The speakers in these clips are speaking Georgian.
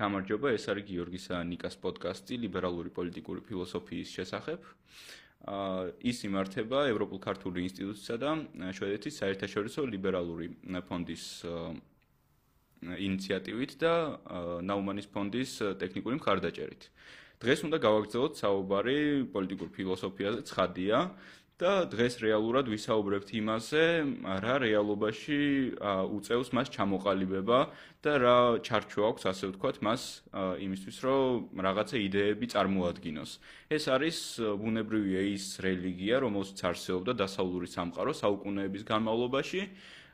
გამარჯობა, ეს არის გიორგისა ნიკას პოდკასტი ლიბერალური პოლიტიკური ფილოსოფიის შესახებ. აა ის იმართება ევროპულ ქართული ინსტიტუტსა და შვედეთის საერთაშორისო ლიბერალური ფონდის ინიციატივით და ნაუმანის ფონდის ტექნიკური მხარდაჭერით. დღეს უნდა გავაგრძელოთ საუბარი პოლიტიკურ ფილოსოფიაზე, ცხადია. და დღეს რეალურად ვისაუბრებთ იმაზე, რა რეალობაში უწევს მას ჩამოყალიბება და რა ჩარჩო აქვს, ასე ვთქვათ, მას იმისთვის, რომ რაღაცა იდეები წარმოადგინოს. ეს არის ბუნებრივი ეის რელიგია, რომელსაც არსებობდა დასავლური სამყარო საუკუნეების განმავლობაში.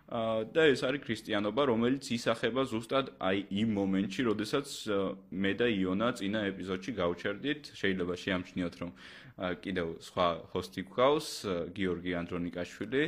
და ეს არის ქრისტიანობა, რომელიც ისახება ზუსტად აი იმ მომენტში, როდესაც მე და იონა წინა ეპიზოდში გავჩერდით. შეიძლება შეამჩნიოთ, რომ კიდევ სხვა ჰოსტი გვყავს, გიორგი ანდრონიკაშვილი.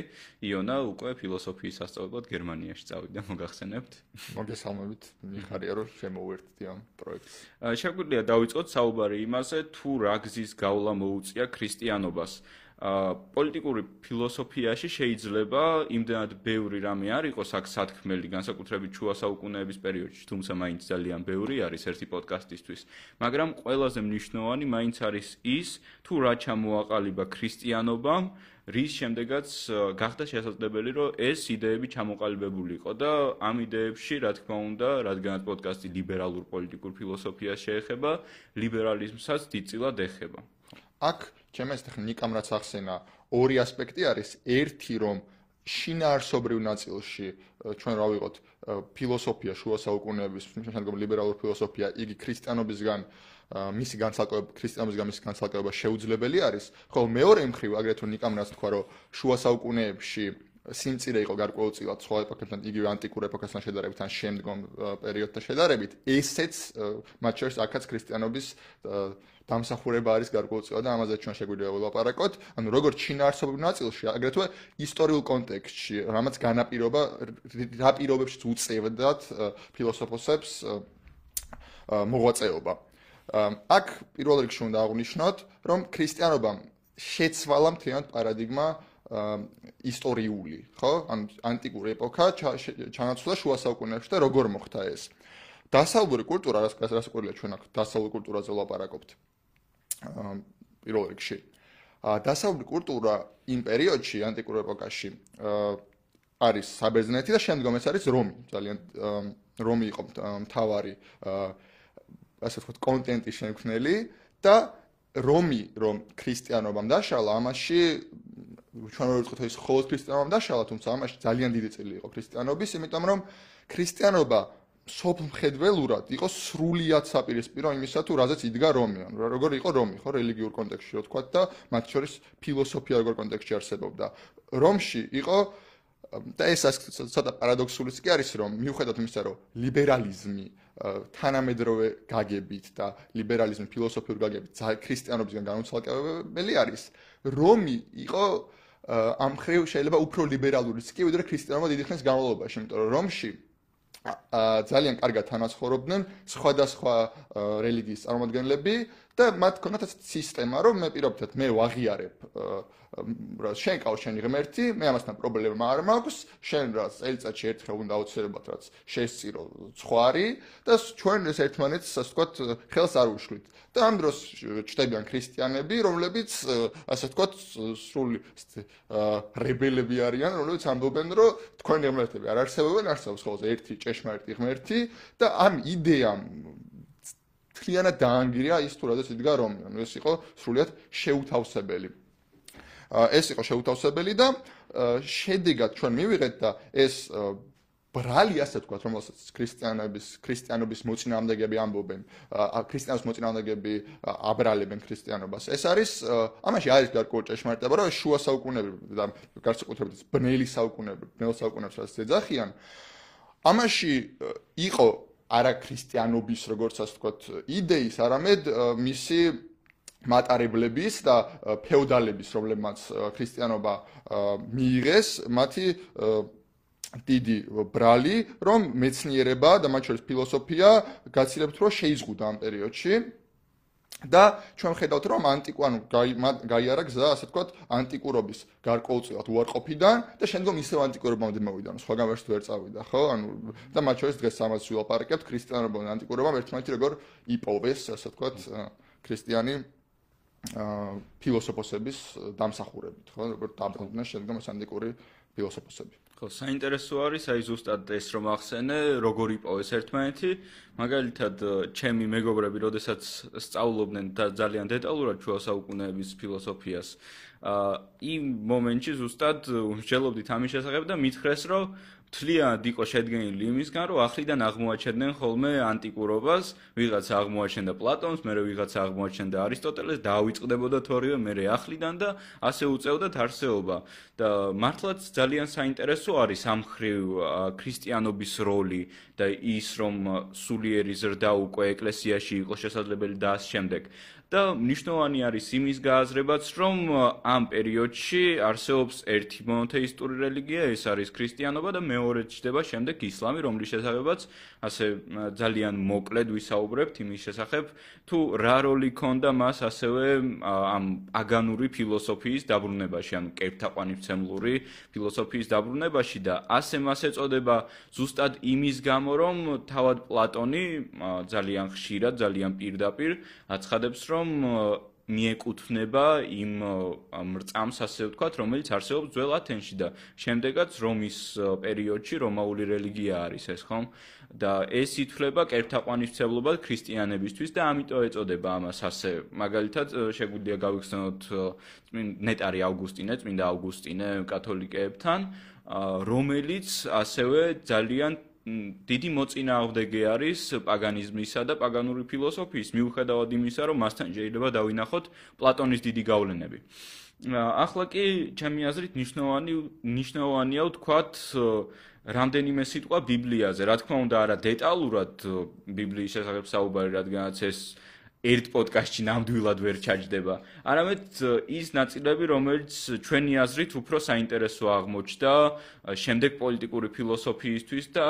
იონა უკვე ფილოსოფიის სასწავლებლად გერმანიაში წავიდა, მოგახსენებთ? მოგესალმებით, მიხარია რომ შემოვერთდი ამ პროექტს. შეგვიძლია დავიწყოთ საუბარი იმაზე, თუ რა გზის გავლა მოუწია ქრისტიანობას. პოლიტიკური ფილოსოფიაში შეიძლება იმდენად ბევრი რამე არ იყოს აქ სათქმელი განსაკუთრებით შუა საუკუნეების პერიოდში, თუმცა მაინც ძალიან ბევრი არის ერთი პოდკასტისთვის, მაგრამ ყველაზე მნიშვნელოვანი მაინც არის ის, თუ რა ჩამოაყალიბა ქრისტიანობამ, რის შემდეგაც გახდა შესაძლებელი, რომ ეს იდეები ჩამოყალიბებულიყო და ამ იდეებში, რა თქმა უნდა, რადგანაც პოდკასტი ლიბერალურ პოლიტიკურ ფილოსოფიას შეეხება, ლიბერალიზმსაც დიდწილად ეხება. აქ ჩემს ტექნიკამ რაც ახსენა ორი ასპექტი არის. ერთი რომ შინაარსობრივ ნაწილში ჩვენ რა ვიღოთ ფილოსოფია შუა საუკუნეების შემდგომ ლიბერალური ფილოსოფია იგი ქრისტიანობისგან მისი განსაკუთრება ქრისტიანობისგან მისი განსაკუთრება შეუძლებელი არის. ხოლო მეორე მხრივ აგრეთვე ნიკამ რაც თქვა რომ შუა საუკუნეებში სიმწირე იყო გარკვეულწილად სხვა ეპოქებთან იგივე ანტიკურ ეპოქასთან შედარებით ან შემდგომ პერიოდთან შედარებით ესეც მათ შორის აქაც ქრისტიანობის დამსახურება არის გარკვეულწილად და ამაზე ჩვენ შეგვიძლია ვილაპარაკოთ. ანუ როგორც ჩინაარსობრივ ნაწილში, აგრეთვე ისტორიულ კონტექსტში, რამაც განაპირობა რა პირობებში უწევდათ ფილოსოფოსებს მოღვაწეობა. აქ პირველ რიგში უნდა აღვნიშნოთ, რომ ქრისტიანობამ შეცვალა მთლიანად პარადიგმა ისტორიული, ხო? ანუ ანტიკური ეპოქა ჩანაცვლა შუა საუკუნეებში და როგორ მოხდა ეს? დასავლური კულტურა, რაც გასაკვირველია ჩვენ აქ დასავლურ კულტურაზე ვლაპარაკობთ. პირველ რიგში. ა დასავლური კულტურა იმ პერიოდში ანტიკურ ეპოქაში არის საბერძნეთი და შემდგომ ეს არის რომი. ძალიან რომი იყო მთავარი ასე ვთქვათ კონტენტის შემქმნელი და რომი რომ ქრისტიანობამ დაშალა ამაში ჩვენ ვერ ვთქვით ეს ხოლოს ქრისტიანობამ დაშალა თუმცა ამაში ძალიან დიდი წილი იყო ქრისტიანობის იმიტომ რომ ქრისტიანობა სოფმხედველურად იყო სრულიად საპირისპირო იმისა თუ რაზეც იდგა რომი ან როგორ იყო რომი ხო რელიგიურ კონტექსტში რო თქვა და მათ შორის ფილოსოფია როგორ კონტექსტში არსებობდა. რომში იყო და ეს ცოტა პარადოქსულიც კი არის რომ მიუხედავად იმისა რომ ლიბერალიზმი თანამედროვე გაგებით და ლიბერალიზმი ფილოსოფიური გაგებით ქრისტიანობისგან განუცალკევებელი არის რომი იყო ამ ხრივ შეიძლება უფრო ლიბერალურიც კი ვიდრე ქრისტიანობა დიდი ხნის განმავლობაში იმიტომ რომ რომში ძალიან კარგად თანაცხოვრობდნენ სხვადასხვა რელიგიის წარმომადგენლები და მათ ქონდათ ეს სისტემა, რომ მე პირობითად მე ვაღიარებ რა შენ ყავს შენი ღმერთი, მე ამასთან პრობლემა არ მაქვს, შენ რა წელიწადში ერთხელ უნდა აუცილებლად რაც შესწირო ცხვარი და ჩვენ ეს ერთმანეთს ასე ვთქვათ ხელს არ უშლით. და ამ დროს ჩდებიან ქრისტიანები, რომლებიც ასე ვთქვათ სრული რებელები არიან, რომლებიც ამბობენ, რომ თქვენი ღმერთები არ არსებობენ, არსებობს ხოლმე ერთი ჭეშმარიტი ღმერთი და ამ იდეამ თლიანად დაანგრია ის თუ რადგან იდგა რომ ეს იყო სრულიად შეუთავსებელი. ეს იყო შეუთავსებელი და შედეგად ჩვენ მივიღეთ და ეს ბრალი ასე თქვა რომელსაც ქრისტიანების ქრისტიანობის მოწინააღმდეგეები ამბობენ ქრისტიანობის მოწინააღმდეგეები აბრალებენ ქრისტიანობას ეს არის ამაში არის გარკვეული ჭეშმარიტება რომ შუა საუკუნეები და გარკვეულწილად ბნელი საუკუნეები ბნელ საუკუნეებს რაც ეძახიან ამაში იყო არაქრისტიანობის როგორც ასე ვთქვათ იდეის, არამედ მისი მატარებლების და ფეოდალების, რომლებმაც ქრისტიანობა მიიღეს, მათი დიდი ბრალი, რომ მეცნიერება და მათ შორის ფილოსოფია გაცილებთ, რომ შეიზღუდა ამ პერიოდში. და ჩვენ ხედავთ რომ ანტიკო ანუ გაიარა გზა ასე ვთქვათ ანტიკურობის გარკვეულწილად უარყოფიდან და შემდგომ ისევ ანტიკურობამდე მოვიდა ანუ სხვაგან ვერც ვერ წავიდა ხო? ანუ და მათ შორის დღეს ამას ვილაპარაკებთ ქრისტიანობა და ანტიკურობა ერთმანეთი როგორ იპოვეს ასე ვთქვათ ქრისტიანი აა ფილოსოფოსების დამსახურებით ხო? როგორ დაბრუნდნენ შემდგომ ანტიკური ფილოსოფოსები ხო, საინტერესო არის აი ზუსტად ეს რომ ახსენე, როგორ იპოვეს ერთმანეთი. მაგალითად, ჩემი მეგობრები, როდესაც სწავლობდნენ და ძალიან დეტალურად შუა საუკუნეების ფილოსოფიას, აა იმ მომენტში ზუსტად მსჯელობდით ამის შესახებ და მითხრეს, რომ თლიანად იყო შედგენილი იმისგან, რომ ახლიდან აღმოაჩენდნენ ხოლმე ანტიკურობას, ვიღაცა აღმოაჩენდა პლატონს, მერე ვიღაცა აღმოაჩენდა არისტოტელეს, დაავიწყდებოდა თორემ მერე ახლიდან და ასე უწევდათ არსეობა. და მართლაც ძალიან საინტერესო არის ამ ხრივ ქრისტიანობის როლი და ის რომ სულიერი ზრდა უკვე ეკლესიაში იყო შესაძლებელი და ამ შემდეგ. და მნიშვნელოვანი არის იმის გააზრებაც, რომ ამ პერიოდში არსებობს ერთი მონოთეისტური რელიგია, ეს არის ქრისტიანობა და მეორე ჩდება შემდეგ ისლამი, რომლის შესახებაც ასე ძალიან მოკლედ ვისაუბრებთ იმის შესახებ, თუ რა როლი ქონდა მას ასევე ამ აგანური ფილოსოფიის დაბრუნებაში, ანუ კერპთაყვანიფცემლური ფილოსოფიის დაბრუნებაში და ასე მას ეწოდება ზუსტად იმის გამო, რომ თავად პლატონი ძალიან ხშირად, ძალიან პირდაპირ აცხადებს, რომ რომ მიეკუთვნება იმ მრწამს ასე ვთქვათ, რომელიც არსებობს ძველ ათენში და შემდეგაც რომის პერიოდში რომაული რელიგია არის ეს, ხომ? და ეს ითვლება კერპთაყვანისმცემლობად ქრისტიანებისთვის და ამიტომ ეწოდება ამას ასე. მაგალითად, შეგვიძლია გავიხსენოთ ნეტარი ავგუსტინე, წმინდა ავგუსტინე კათოლიკეებთან, რომელიც ასევე ძალიან დიდი მოწინააღმდეგე არის პაგანიზმისა და პაგანური ფილოსოფიის მიუხედავად იმისა, რომ მასთან შეიძლება დავინახოთ პლატონის დიდი გავლენები. ახლა კი ჩემი აზრით ნიშნავანი ნიშნავანია ვთქვათ რამდენიმე სიტყვა ბიბლიაზე. რა თქმა უნდა, არა დეტალურად ბიბლიის შესახებ საუბარი, რადგანაც ეს ერთ პოდკასტში ნამდვილად ვერ ჩაჯდება. არამედ ის ნაწილები, რომელიც ჩვენი აზრით უფრო საინტერესო აღმოჩნდა შემდეგ პოლიტიკური ფილოსოფიისთვის და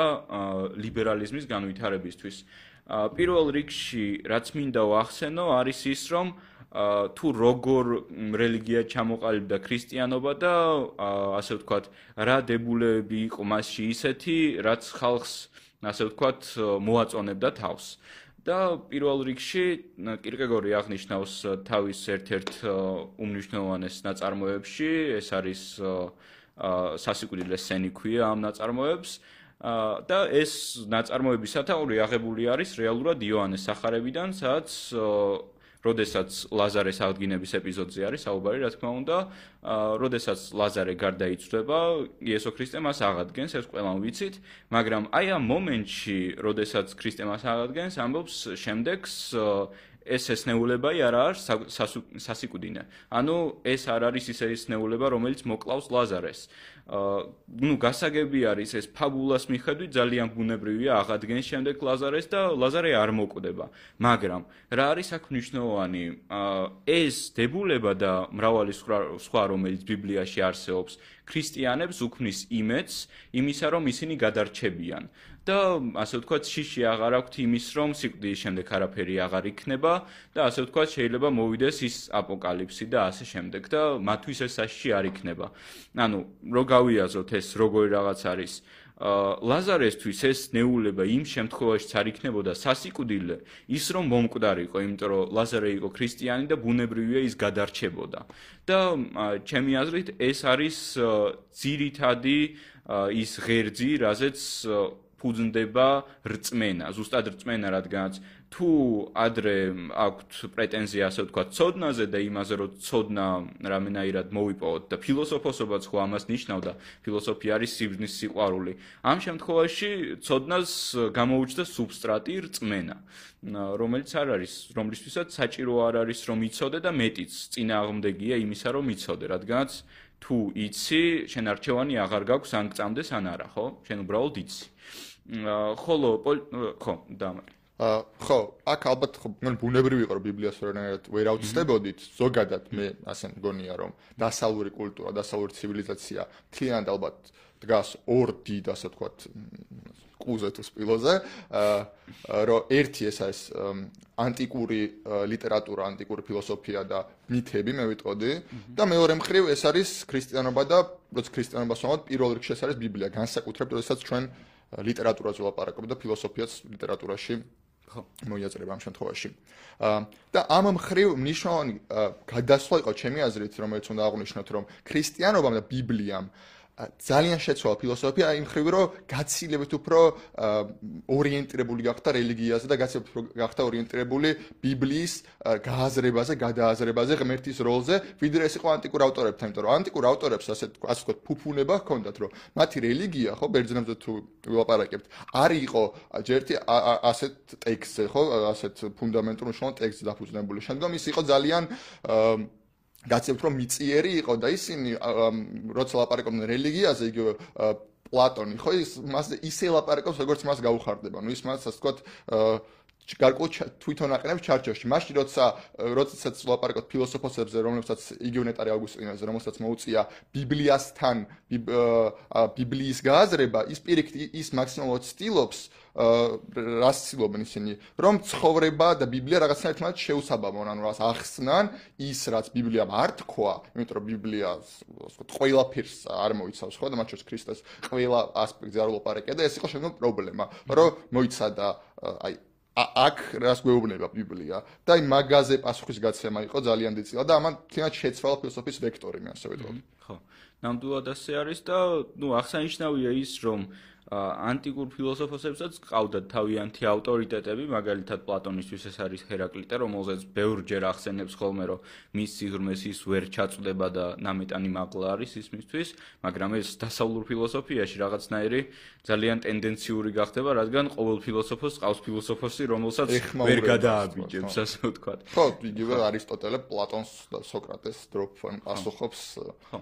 ლიბერალიზმის განვითარებისთვის. პირველ რიგში, რაც მინდა ვახსენო, არის ის, რომ თუ როგორ რელიგია ჩამოყალიბდა ქრისტიანობა და ასე ვთქვათ, რა დებულები იყო მასში ისეთი, რაც ხალხს ასე ვთქვათ, მოაწონებდა თავს. და პირველ რიგში კირკეგორი აღნიშნავს თავის ერთ-ერთ უმნიშვნელოვანეს ნაწარმოებში, ეს არის სასიკვდილე სენი ქვია ამ ნაწარმოებს. და ეს ნაწარმოები სათაური აღებული არის რეალურად იოანეს სახარებიდან, სადაც როდესაც ლაზარეს აღდგინების ეპიზოდზე არის საუბარი, რა თქმა უნდა, როდესაც ლაზარე გარდაიცვლება, იესო ქრისტე მას აღადგენს, ეს ყველამ ვიცით, მაგრამ აი ამ მომენტში, როდესაც ქრისტე მას აღადგენს, ამბობს შემდეგს ეს ესნეულებაი არა არის სასიკვდინე. ანუ ეს არ არის ისე ესნეულება, რომელიც მოკლავს ლაზარეს. ნუ გასაგები არის ეს ფაბულას მიხედვით ძალიან ბუნებრივია აღადგენს შემდეგ ლაზარეს და ლაზარე არ მოკვდება. მაგრამ რა არის აქ მნიშვნელოვანი? ეს დებულება და მრავალი სხვა რომელიც ბიბლიაში არსებობს, ქრისტიანებს უქმნის იმედს იმისა რომ ისინი გადარჩებიან. და ასე ვთქვათ, შიში აღარ აქვთ იმის, რომ სიკვდილის შემდეგ არაფერი აღარ იქნება და ასე ვთქვათ, შეიძლება მოვიდეს ის აპოკალიფსი და ასე შემდეგ და მათთვის ეს საშიში არ იქნება. ანუ რო გავიაზროთ ეს როგორი რაღაც არის. ლაზარესთვის ეს ნეულება იმ შემთხვევაშიც არ იქნებოდა სასიკვდილე ის რომ მომკვდარიყო იმიტომ რომ ლაზარე იყო ქრისტიანი და ბუნებრივია ის გადარჩებოდა. და ჩემი აზრით ეს არის ძირითადი ის ღერძი რაზეც ფუძნდება რწმენა, ზუსტად რწმენა, რადგანაც თუ ადრე აქვთ პრეტენზია, ასე ვთქვათ, ცოდნაზე და იმაზე, რომ ცოდნა რამენაირად მოვიპოვოთ და ფილოსოფოსობაც ხო ამას ნიშნავდა, ფილოსოფია არის სიბზნის სიყვარული. ამ შემთხვევაში ცოდნას გამოუჩნდა სუბსტრატი რწმენა, რომელიც არ არის, რომლისთვისაც საჭირო არ არის, რომ იცოდე და მეტიც წინააღმდეგია იმისა, რომ იცოდე, რადგანაც თუ იცი, შენ არჩევანი აღარ გაქვს ან გწამდეს ან არა, ხო? შენ უბრალოდ იცი. ხოლო ხო და აა ხო აქ ალბათ მე ბუნებრივი იყო რომ ბიბლიას ვერანაირად ვერ აუწდებოდით ზოგადად მე ასე მგონია რომ დასავლური კულტურა დასავლური ცივილიზაცია თლიანად ალბათ დგას ორ დიდ ასე ვთქვათ ყუზე თუ სპილოზე, რომ ერთი ეს არის ანტიკური ლიტერატურა, ანტიკური ფილოსოფია და მითები, მე ვიტყოდი, და მეორე მხრივ ეს არის ქრისტიანობა და როცა ქრისტიანობას ვამბობ, პირველ რიგში ეს არის ბიბლია, განსაკუთრებით როდესაც ჩვენ ლიტერატურაზე ვლაპარაკობთ და ფილოსოფიაც ლიტერატურაში ხო მოიაწერება ამ შემთხვევაში. და ამ მხრივ მნიშვნელოვანი გადასვლა იყო ჩემი აზრით, რომელიც უნდა აღვნიშნოთ, რომ ქრისტიანობამ და ბიბლიამ ძალიან შეცვალა ფილოსოფია იმ ხრივ რომ გაცილებით უფრო ორიენტირებული გახდა რელიგიაზე და გაცილებით უფრო გახდა ორიენტირებული ბიბლიის გააზრებაზე, გადააზრებაზე, ღმერთის როლზე, ვიდრე ეს იყო ანტიკურ ავტორებთან, იმიტომ რომ ანტიკურ ავტორებს ასე ასე ვთქვათ, ფუფუნება ჰქონდათ, რომ მათი რელიგია, ხო, ბერძნებზე თუ ვილაპარაკებთ, არ იყო ჯერთი ასეთ ტექსტზე, ხო, ასეთ ფუნდამენტურ მნიშვნელოვან ტექსტზე დაფუძნებული. შემდგომ ის იყო ძალიან გაცემთ რომ მიწიერი იყო და ისინი როცა ლაპარაკობდნენ რელიგიაზე იგივე პლატონი ხო ის მას ისე ლაპარაკობს როგორც მას გაუხარდება ნუ ის მას ასე ვთქვათ გარკვეულ თვითონ აყენებს ჩარჩოში. მაშინ როცა როდესაც ლაპარაკობთ ფილოსოფოსებზე, რომლებსაც იგივე ნეტარი ავგუსტინეზე, რომელსაც მოუწია ბიბლიასთან ბიბლიის გააზრება, ის პირიქით ის მაქსიმალურად ცდილობს რას ცდილობენ ისინი, რომ ცხოვრება და ბიბლია რაღაცნაირად მათ შეუსაბამონ, ანუ რას ახსნან ის რაც ბიბლიამ არ თქვა, იმიტომ რომ ბიბლია ასე ყველაფერს არ მოიცავს, ხო და მათ შორის ქრისტეს ყველა ასპექტზე არ ვლაპარაკია და ეს იყო შემდგომ პრობლემა, რომ მოიცადა აი აქ რას გვეუბნება ბიბლია და აი მაგაზე პასუხის გაცემა იყო ძალიან დიდწილა და ამან თინათ შეცვალა ფილოსოფიის ვექტორი მე ასე ვიტყოდი. ხო. ნამდვილად ასე არის და ნუ აღსანიშნავია ის რომ ანტიკურ ფილოსოფოსებსაც ყავდათ თავიანთი ავტორიტეტები, მაგალითად პლატონისთვის ეს არის ჰერაკლიტე, რომელზეც ბევრჯერ ახსენებს ხოლმე, რომ მის სიღრმეს ის ვერ ჩაწდება და ნამეტანი მაღლა არის ის მისთვის, მაგრამ ეს დასავლურ ფილოსოფიაში რაღაცნაირი ძალიან ტენდენციური გახდება, რადგან ყოველ ფილოსოფოსს ყავს ფილოსოფოსი, რომელსაც ვერ გადააბიჯებს, ასე ვთქვათ. ხო, იგივე არისტოტელე, პლატონს და სოკრატეს დროპფონ პასუხობს. ხო.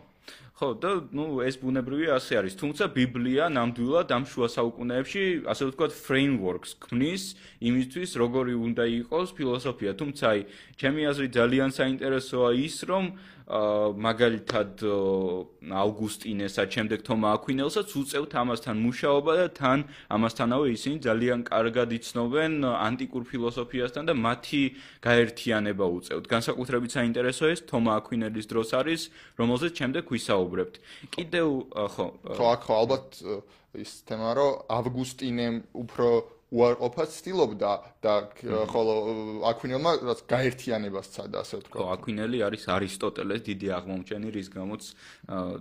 ხო და ნუ ეს ბუნებრივია ასე არის. თუმცა ბიბლია ნამდვილად ამ შუა საუკუნეებში ასე ვთქვათ frameworks ქმნის იმისთვის როგორი უნდა იყოს ფილოსოფია. თუმცა აი ჩემი აზრით ძალიან საინტერესოა ის რომ მაგალითად ავგუსტინესაც შემდეგ თომა აკვინელსაც უწევთ ამასთან მუშაობა და თან ამასთანავე ისინი ძალიან კარგად იცნობენ ანტიკურ ფილოსოფიასთან და მათი გაერთიანება უწევთ. განსაკუთრებით საინტერესო ეს თომა აკვინელის დროს არის, რომელზეც შემდეგ ვისაუბრებთ. კიდევ ხო ხო აქ ხო ალბათ ის თემა რომ ავგუსტინემ უფრო უარყოფას ცდილობდა და ხოლო აკვინელმა რაც გაერთიანებას ცადა ასე ვთქვა. ხო, აკვინელი არის არისტოტელეს დიდი აღმომჩენი, რის გამოც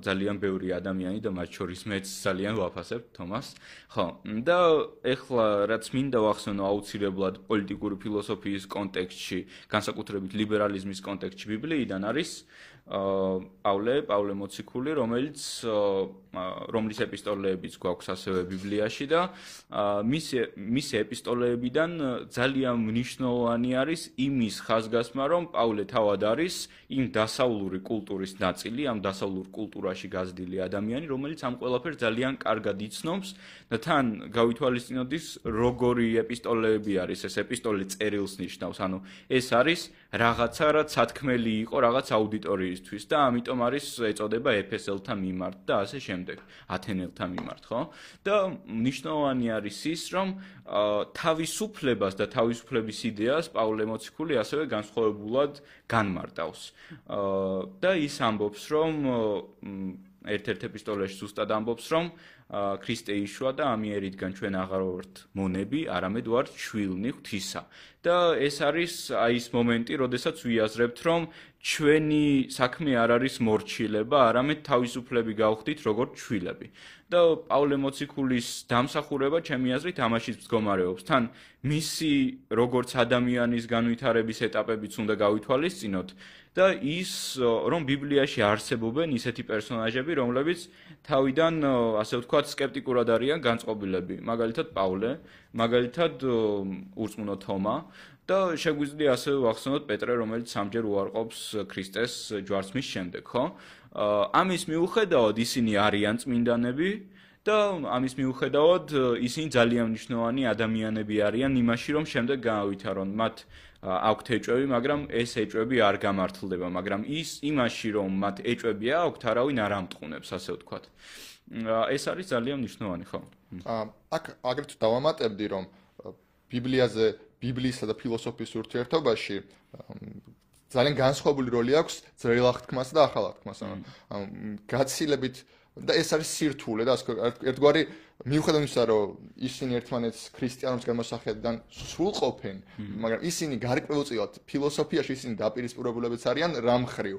ძალიან ბევრი ადამიანი და მათ შორის მეც ძალიან ვაფასებ თომას. ხო, და ეხლა რაც მინდა ვახსენო აუცილებლად პოლიტიკური ფილოსოფიის კონტექსტში, განსაკუთრებით ლიბერალიზმის კონტექსტში ბიბლიიდან არის პავლე, პავლე მოციქული, რომელიც რომლის ეპისტოლეებიც გვაქვს ასევე ბიბლიაში და მის მის ეპისტოლეებიდან ძალიან მნიშვნელოვანი არის იმის ხაზგასმა, რომ პავლე თავად არის იმ დასავლური კულტურის ნაწილი, ამ დასავლურ კულტურაში გაზრდილი ადამიანი, რომელიც ამ ყველაფერს ძალიან კარგად იცნობს და თან გავითვალისწინოთ ის როგორი ეპისტოლეები არის, ეს ეპისტოლე წერილს ნიშნავს, ანუ ეს არის რაღაცა, რაც სათქმელი იყო რაღაც აუდიტორიისთვის და ამიტომ არის ეწოდება ეფესელთა მიმართ და ასე შემდეგ, ათენელთა მიმართ, ხო? და მნიშვნელოვანი არის ის, რომ თავისუფლებას და თავისუფლების იდეას პავლე მოციქული ასევე განსხვავებულად განმარტავს. და ის ამბობს, რომ ერთ-ერთ ეპისტოლეში ზუსტად ამბობს, რომ ქრისტე იშვა და ამიერიდან ჩვენ აღარ ვართ მონები, არამედ ვართ შვილნი ღვთისა. და ეს არის აი ეს მომენტი, როდესაც ვიაზრებთ, რომ ჩვენი საქმე არ არის მორჩილება, არამედ თავისუფლები გავხდით როგორც ჩვილები. და პავლე მოციქულის დამსახურება ჩემი აზრით ამაშიც მდგომარეობს. თან მისი როგორც ადამიანის განვითარების ეტაპებიც უნდა გავითვალისწინოთ და ის რომ ბიბლიაში არსებობენ ისეთი პერსონაჟები, რომლებიც თავიდან ასე ვთქვათ скеპტიკურად არიან განწყობილები. მაგალითად პავლე, მაგალითად ურწმუნო თომა და შეგვიძლია ასევე ვახსენოთ პეტრე, რომელიც სამჯერ უარყოფს ქრისტეს ჯვარცმის შემდეგ, ხო? ამის მიუხედავად ისინი არიან წმინდანები და ამის მიუხედავად ისინი ძალიან მნიშვნელოვანი ადამიანები არიან იმაში, რომ შემდეგ გაავითარონ მათ აქვთ ეჭვები, მაგრამ ეს ეჭვები არ გამართლდება, მაგრამ ის იმაში, რომ მათ ეჭვები აქვთ, არავინ არ ამტყუნებს, ასე ვთქვათ. ეს არის ძალიან მნიშვნელოვანი, ხო? აქ აგრეთვე დავამატებდი, რომ ბიბლიაზე, ბიბლიისა და ფილოსოფიის ურთიერთობაში ძალიან განსხვავებული როლი აქვს ძველ აღთქმასა და ახალ აღთქმასა. გაცილებით და ეს არის სირთულე და ასე ერთგვარი მიუხედავად იმისა, რომ ისინი ერთმანეთს ქრისტიანობის განმოსახედიდან სრულყოფენ, მაგრამ ისინი გარკვეულწილად ფილოსოფიაში ისინი დაპირისპირებულებიც არიან რამხრივ.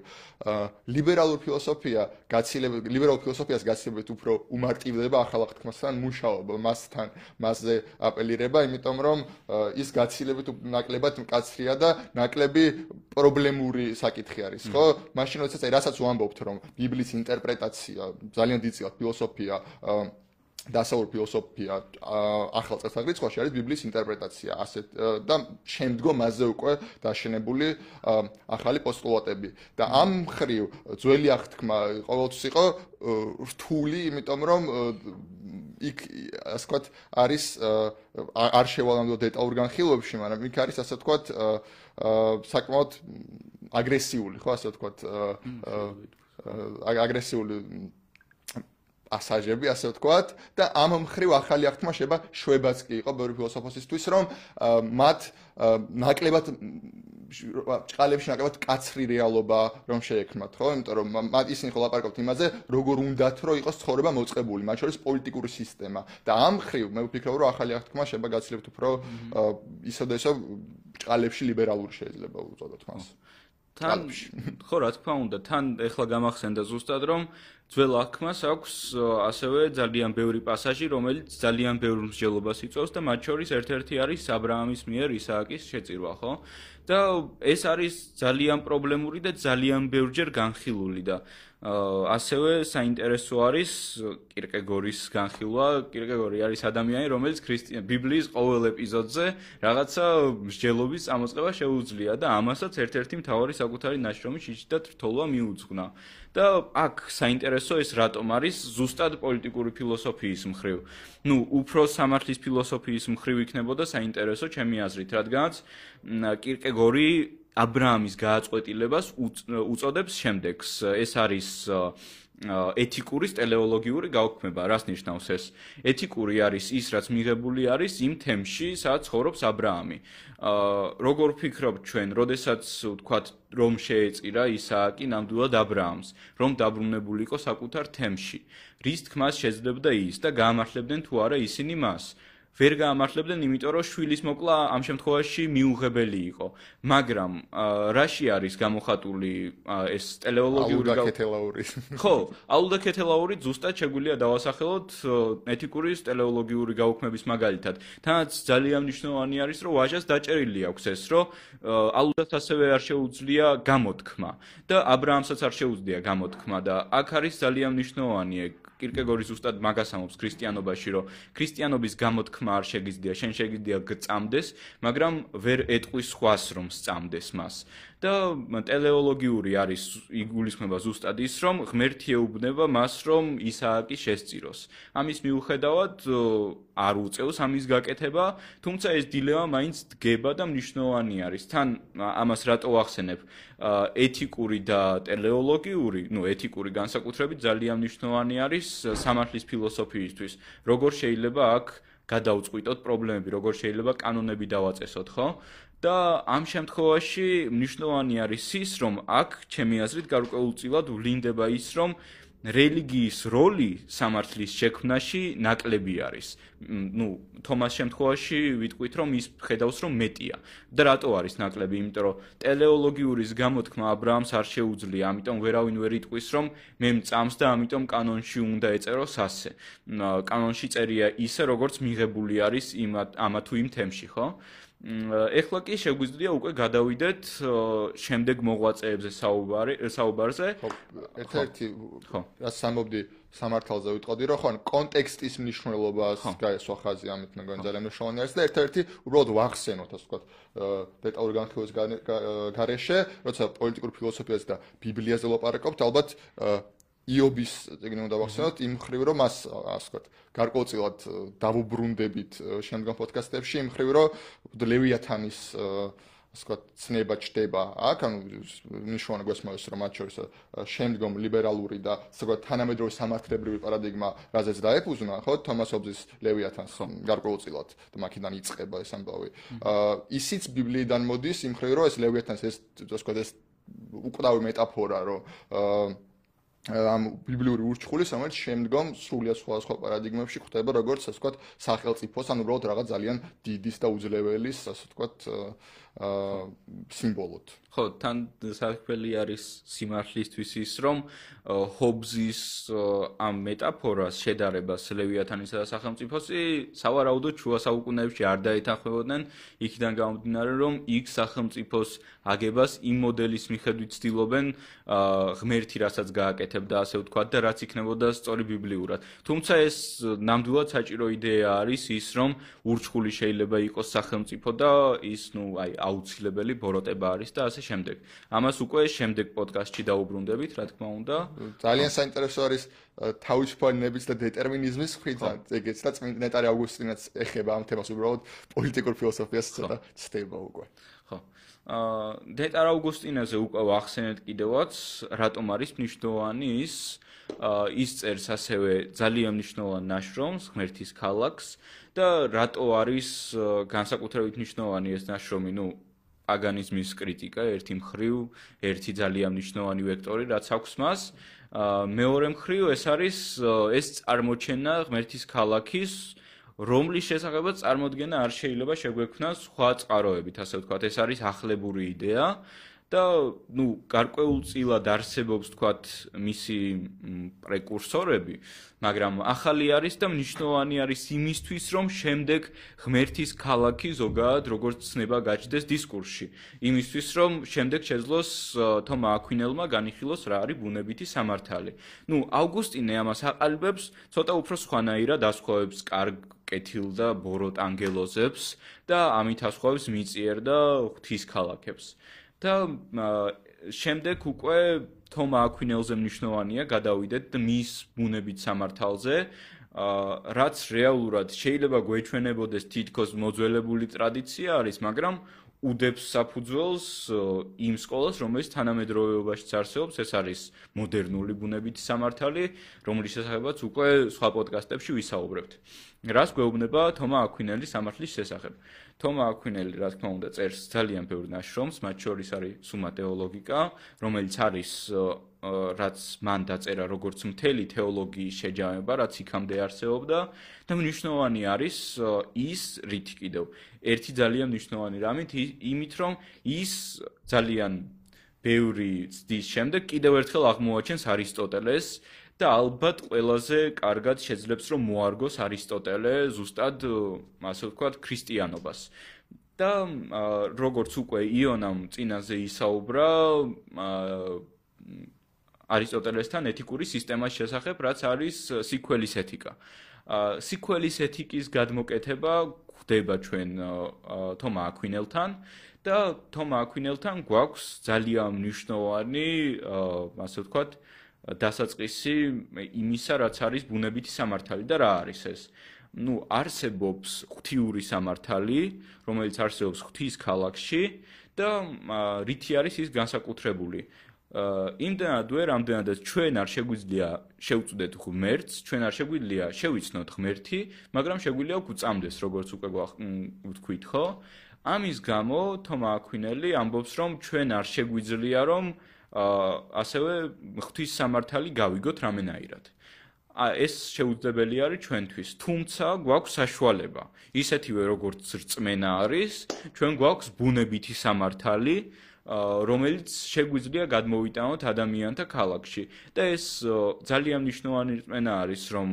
ლიბერალურ ფილოსოფია გაცილებით ლიბერალურ ფილოსოფიას გაცილებით უფრო უმარტივდება ახალ აღთქმასთან მუშაობა, მასთან მასზე აპელირება, იმიტომ რომ ის გაცილებით ნაკლებად მკაცრია და ნაკლები პრობლემური საკითხი არის, ხო? მაშინ როდესაც აი რასაც ვამბობთ, რომ ბიბლიის ინტერპრეტაცია ძალიან დიდწილად ფილოსოფია დასავლური ფილოსოფია ახალ წესრიგში არის ბიბლიის ინტერპრეტაცია ასე და შემდგომ მასზე უკვე დაშენებული ახალი პოსტულატები და ამ ხრივ ძველი აღთქმა ყოველთვის იყო რთული იმიტომ რომ იქ ასე ვთქვათ არის არ შევალამდო დეტალურ განხილვებში მაგრამ იქ არის ასე ვთქვათ საკმაოდ აგრესიული ხო ასე ვთქვათ აგრესიული პასაჟები, ასე ვთქვათ, და ამ მხრივ ახალი აღთქმა შეება შვებაც კი იყო ბევრი ფილოსოფოსისთვის, რომ მათ ნაკლებად ჭყალებში ნაკლებად კაცრი რეალობა რომ შეექმნათ, ხო? იმიტომ რომ მათ ისინი ხო ლაპარაკობთ იმაზე, როგორ უნდათ რომ იყოს ცხოვრება მოწყებული, მათ შორის პოლიტიკური სისტემა. და ამ მხრივ მე ვფიქრობ, რომ ახალი აღთქმა შეება გაცილებით უფრო ისოდე ისო ჭყალებში ლიბერალური შეიძლება უწოდოთ მას. თან ხო რა თქმა უნდა, თან ეხლა გამახსენდა ზუსტად რომ ძველ აღქმას აქვს ასევე ძალიან ბევრი პასაჟი, რომელიც ძალიან ბევრ მსჯელობას იწვევს და მათ შორის ერთ-ერთი არის აბრაამის მიერ ისააკის შეწირვა, ხო? და ეს არის ძალიან პრობლემური და ძალიან ბევრჯერ განხილული და ასევე საინტერესო არის კირკეგორის განხილვა. კირკეგორი არის ადამიანი, რომელიც ქრისტიან ბიბლიის ყოველ ეპიზოდზე რაღაცა მსჯელობის ამოწყება შეუძლია და ამასაც ერთ-ერთი მთავარი საკუთარი ნაშრომი შიჩი და თრთოლვა მიუძღვნა. და აქ საინტერესო ეს რატომ არის ზუსტად პოლიტიკური ფილოსოფიის მხრივ. ну, უფრო სამართლის ფილოსოფიის მხრივ იქნებოდა საინტერესო ჩემი აზრით, რადგანაც კირკეგორი აბრაამის გააწყვეტილებას უწოდებს შემდეგს. ეს არის ეთიკური ტელეოლოგიური გაუქმება, რას ნიშნავს ეს? ეთიკური არის ის, რაც მიღებული არის იმ თემში, სადაც ცხოვრობს აბრაამი. აა როგორ ფიქრობთ ჩვენ, როდესაც ვთქვათ, რომ შეეწირა ისააკი ნამდვილად აბრაამს, რომ დაბრუნებული იყო საკუთარ თემში. რის თქმას შეძლებდა ის და გაამართლებდნენ თუ არა ისინი მას? ვერ გაამართლებდნენ, იმიტომ რომ შვილის მოკლა ამ შემთხვევაში მიუღებელი იყო. მაგრამ რაში არის გამოხატული ეს ტელეოლოგიური გაუკეთელაური? ხო, აულდა კეთელაური ზუსტად შეგვიძლია დავასახელოთ ეთიკური ტელეოლოგიური გაუქმების მაგალითად. თანაც ძალიან მნიშვნელოვანი არის, რომ ვაჟას დაჭერილი აქვს ეს, რომ აულდას ასევე არ შეუძლია გამოთქმა და აბრაამსაც არ შეუძლია გამოთქმა და აქ არის ძალიან მნიშვნელოვანი კირკეგორი ზუსტად მაგას ამობს ქრისტიანობაში, რომ ქრისტიანობის გამოთქმა არ შეგიძლია, შენ შეგიძლია გწამდეს, მაგრამ ვერ ეტყვის სხვას რომ სწამდეს მას. და ტელეოლოგიური არის იგულისხმება ზუსტად ის, რომ ღმერთი ეუბნება მას, რომ ისააკი შესწიროს. ამის მიუხედავად არ უწევს ამის გაკეთება, თუმცა ეს დილემა მაინც დგება და მნიშვნელოვანი არის. თან ამას რატო ახსენებ? ეთიკური და ტელეოლოგიური, ну, ეთიკური განსაკუთრებით ძალიან მნიშვნელოვანი არის სამართლის ფილოსოფიისთვის. როგორ შეიძლება აქ გადაუწყვიტოთ პრობლემები, როგორ შეიძლება კანონები დავაწესოთ, ხო? და ამ შემთხვევაში მნიშვნელოვანი არის ის, რომ აქ ჩემი აზრით გარკვეულწილად ვლინდება ის, რომ რელიგიის როლი სამართლის შექმნაში ნაკლები არის. ну, თომას შემთხვევაში ვიტყვით, რომ ის ხედავს, რომ მეტია. და რატო არის ნაკლები? იმიტომ რომ ტელეოლოგიურის გამოთქმა ა ブラ ამს არ შეუძლია, ამიტომ ვერავინ ვერ იტყვის, რომ მე მწამს და ამიტომ კანონში უნდა ეწეროს ასე. კანონში წერია ისე, როგორც მიღებული არის იმ ამა თუ იმ თემში, ხო? ეხლა კი შეგვიძლია უკვე გადავიდეთ შემდეგ მოღვაწეებზე საუბარი საუბარზე. ხო, ერთ-ერთი ხო, რა სამობდი სამართალზე ვიტყოდი, რომ ხო, კონტექსტის მნიშვნელობას გაესვა ხაზი ამით მეგონი ძალიან მნიშვნელოვანი არის და ერთ-ერთი უბრალოდ ვახსენოთ, ასე ვთქვათ, დეტალური განხილვის გარეშე, როცა პოლიტიკურ ფილოსოფიაზე და ბიბლიაზე ლაპარაკობთ, ალბათ იობის ეგნე უნდა ვახსენოთ იმ ხრივ რომ მას ასე ვთქვათ გარკვეულწილად დავუბრუნდებით შემდგომ პოდკასტებში იმ ხრივ რომ ლევიათანის ასე ვთქვათ, ცნება ჩდება აქ, ანუ ნიშნავენ გვესმოეს რომ მათ შორის შემდგომ ლიბერალური და ასე ვთქვათ, თანამედროვე სამართლებრივი პარადიგმა რაზეც დაეფუძნა, ხო, თომას ობზის ლევიათანს გარკვეულწილად და მაქედან იწყება ეს ამბავი. ისიც ბიბლიიდან მოდის იმ ხრივ რომ ეს ლევიათანს ეს ასე ვთქვათ, ეს უკვდავი მეტაფორა რომ ამ ბიბლიური ურჩხული, რომელიც შემდგომ სრულიად სხვადასხვა პარადიგმებში ხდება, როგორც ასე ვთქვათ, სახელმწიფოს, ანუ უბრალოდ რაღაც ძალიან დიდის და უძლებელის, ასე ვთქვათ, აა სიმბოლოდ. ხო, თან საქმელი არის სიმართლისთვის ის, რომ ჰობზის ამ მეტაფორას შედარებას ლევიათანისა და სახელმწიფოსი სავარაუდოდ შუა საუკუნეებში არ დაეთანხმებოდნენ, იქიდან გამომდინარე, რომ იქ სახელმწიფოს აგებას იმ მოდელის მიხედვით ცდილობენ ღმერთი რასაც გააკეთებდა, ასე ვთქვათ, და რაც იქნებოდა სწორი ბიბლიურად. თუმცა ეს ნამდვილად საჭირო იდეა არის ის, რომ ურჩხული შეიძლება იყოს სახელმწიფო და ის, ну, აი, აუცილებელი ბოროტება არის და ასე შემდეგ. ამას უკვე შემდეგ პოდკასტში დაუბრუნდებით, რა თქმა უნდა. ძალიან საინტერესო არის თავისუფლების და დეტერმინიზმის ხვითა ეგეც და წმინდა ნეტარი ავგუსტინაც ეხება ამ თემას უბრალოდ პოლიტიკურ ფილოსოფიას ცოტა ცდება უკვე. ხო. აა დეტარ ავგუსტინაზე უკვე ვახსენეთ კიდევაც, რატომ არის მნიშვნელოვანი ის ის წერს ასევე ძალიან მნიშვნელოვან ნაშრომს ღმერთის ქალაქს და რატო არის განსაკუთრებით მნიშვნელოვანი ეს ნაშრომი, ну პაგანიზმის კრიტიკა ერთი მხრივ, ერთი ძალიან მნიშვნელოვანი ვექტორი, რაც აქვს მას. მეორე მხრივ ეს არის ეს წარმოჩენა ღმერთის ქალაქის რომლის შესახებაც წარმოქმნა არ შეიძლება შეგვექმნას სხვა წყაროებით, ასე ვთქვათ, ეს არის ახლებური იდეა. და ну გარკვეულწილად არსებობს თქვათ მისი პრეკურსორები მაგრამ ახალი არის და მნიშვნელოვანი არის იმისთვის რომ შემდეგ ღმერთის ქალაქი ზოგადად როგორც ცნება გაჩნდეს დისკურსში იმისთვის რომ შემდეგ შეძლოს თომა აკვინელმა განიხილოს რა არის ბუნებითი სამართალი ну ავგუსტინე ამას აყალიბებს ცოტა უფრო სხვანაირად ასხოვებს კარგ კეთილ და ბოროტ ანგელოზებს და ამით ასხოვებს მიწიერ და ღვთის ქალაქებს და შემდეგ უკვე თომა აკვინელზე მნიშვნელოვანია გადავიდეთ მის ბუნებით სამართალზე რაც რეალურად შეიძლება გვეჩვენებოდეს თითქოს მოძველებული ტრადიცია არის მაგრამ უდებს საფუძველს იმ სკოლას, რომელიც თანამედროვეობაში არსებობს, ეს არის მოდერნული ბუნებითი სამართალი, რომლის შესახებაც უკვე სხვა პოდკასტებში ვისაუბრებთ. რას გვეუბნება თომა აკვინელის სამართლის შესახებ? თომა აკვინელი, რა თქმა უნდა, წერს ძალიან ბევრ ნაშრომს, მათ შორის არის სუმა თეოლოგიკა, რომელიც არის რაც მან დაწერა როგორც მთელი თეოლოგიის შეჯამება, რაც იქამდე არსებობდა და მნიშვნელოვანი არის ის რითი კიდევ ერთი ძალიან მნიშვნელოვანი რამით იმით რომ ის ძალიან ბევრი ცდის შემდეგ კიდევ ერთხელ აღმოაჩენს არისტოტელეს და ალბათ ყველაზე კარგად შეძლებს რომ მოარგოს არისტოტელე ზუსტად ასე ვთქვათ ქრისტიანობას. და როგორც უკვე იონამ წინაზე ისაუბრა არისტოტელესთან ეთიკური სისტემას შესახებ რაც არის სიკველის ეთიკა. სიკველის ეთიკის გადმოკეთება ხდება ჩვენ თომა აკვინელთან და თომა აკვინელთან გვაქვს ძალიან მნიშვნელოვანი ასე ვთქვათ დასაწყისი იმისა რაც არის ბუნებითი სამართალი და რა არის ეს ну არსებობს ღვთიური სამართალი რომელიც არსებობს ღვთის ქალაქში და რითი არის ის განსაკუთრებული იმდანად ვერ ამდენადაც ჩვენ არ შეგვიძლია შევწუდეთ ღმერთს, ჩვენ არ შეგვიძლია შევიცნოთ ღმერთი, მაგრამ შეგვიძლია გვწამდეს, როგორც უკვე ვთქვით, ხო? ამის გამო თომა აკვინელი ამბობს, რომ ჩვენ არ შეგვიძლია რომ ასევე ღვთის სამართალი გავიგოთ რამენაირად. ა ეს შეუძლებელი არის ჩვენთვის, თუმცა გვაქვს საშუალება. ისეთივე როგორც რწმენა არის, ჩვენ გვაქვს ბუნებითი სამართალი, რომელიც შეგვიძლია გადმოვიტანოთ ადამიანთა ქალაქში. და ეს ძალიან მნიშვნელოვანი რწმენა არის რომ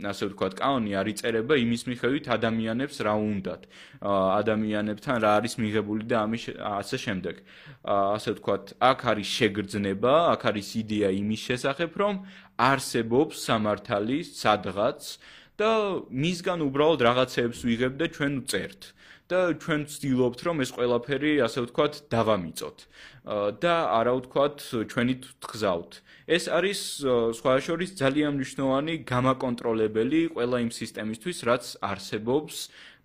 ასე ვთქვათ კანონი არ იწერება იმის მიხედვით ადამიანებს რა უნდათ. ადამიანებთან რა არის მიღებული და ამის ასე შემდეგ. ასე ვთქვათ აქ არის შეგრძნება აქ არის იდეა იმის შესახებ რომ არსებობს სამართალი სადღაც და მისგან უბრალოდ რაღაცეებს ვიღებ და ჩვენ ვწერთ. და ჩვენ ვცდილობთ რომ ეს ყველაფერი ასე ვთქვათ დავამიწოთ და არა ვთქვათ ჩვენი თგზავთ ეს არის სხვა შორის ძალიან მნიშვნელოვანი გამაკონტროლებელი ყველა იმ სისტემისთვის რაც არსებობს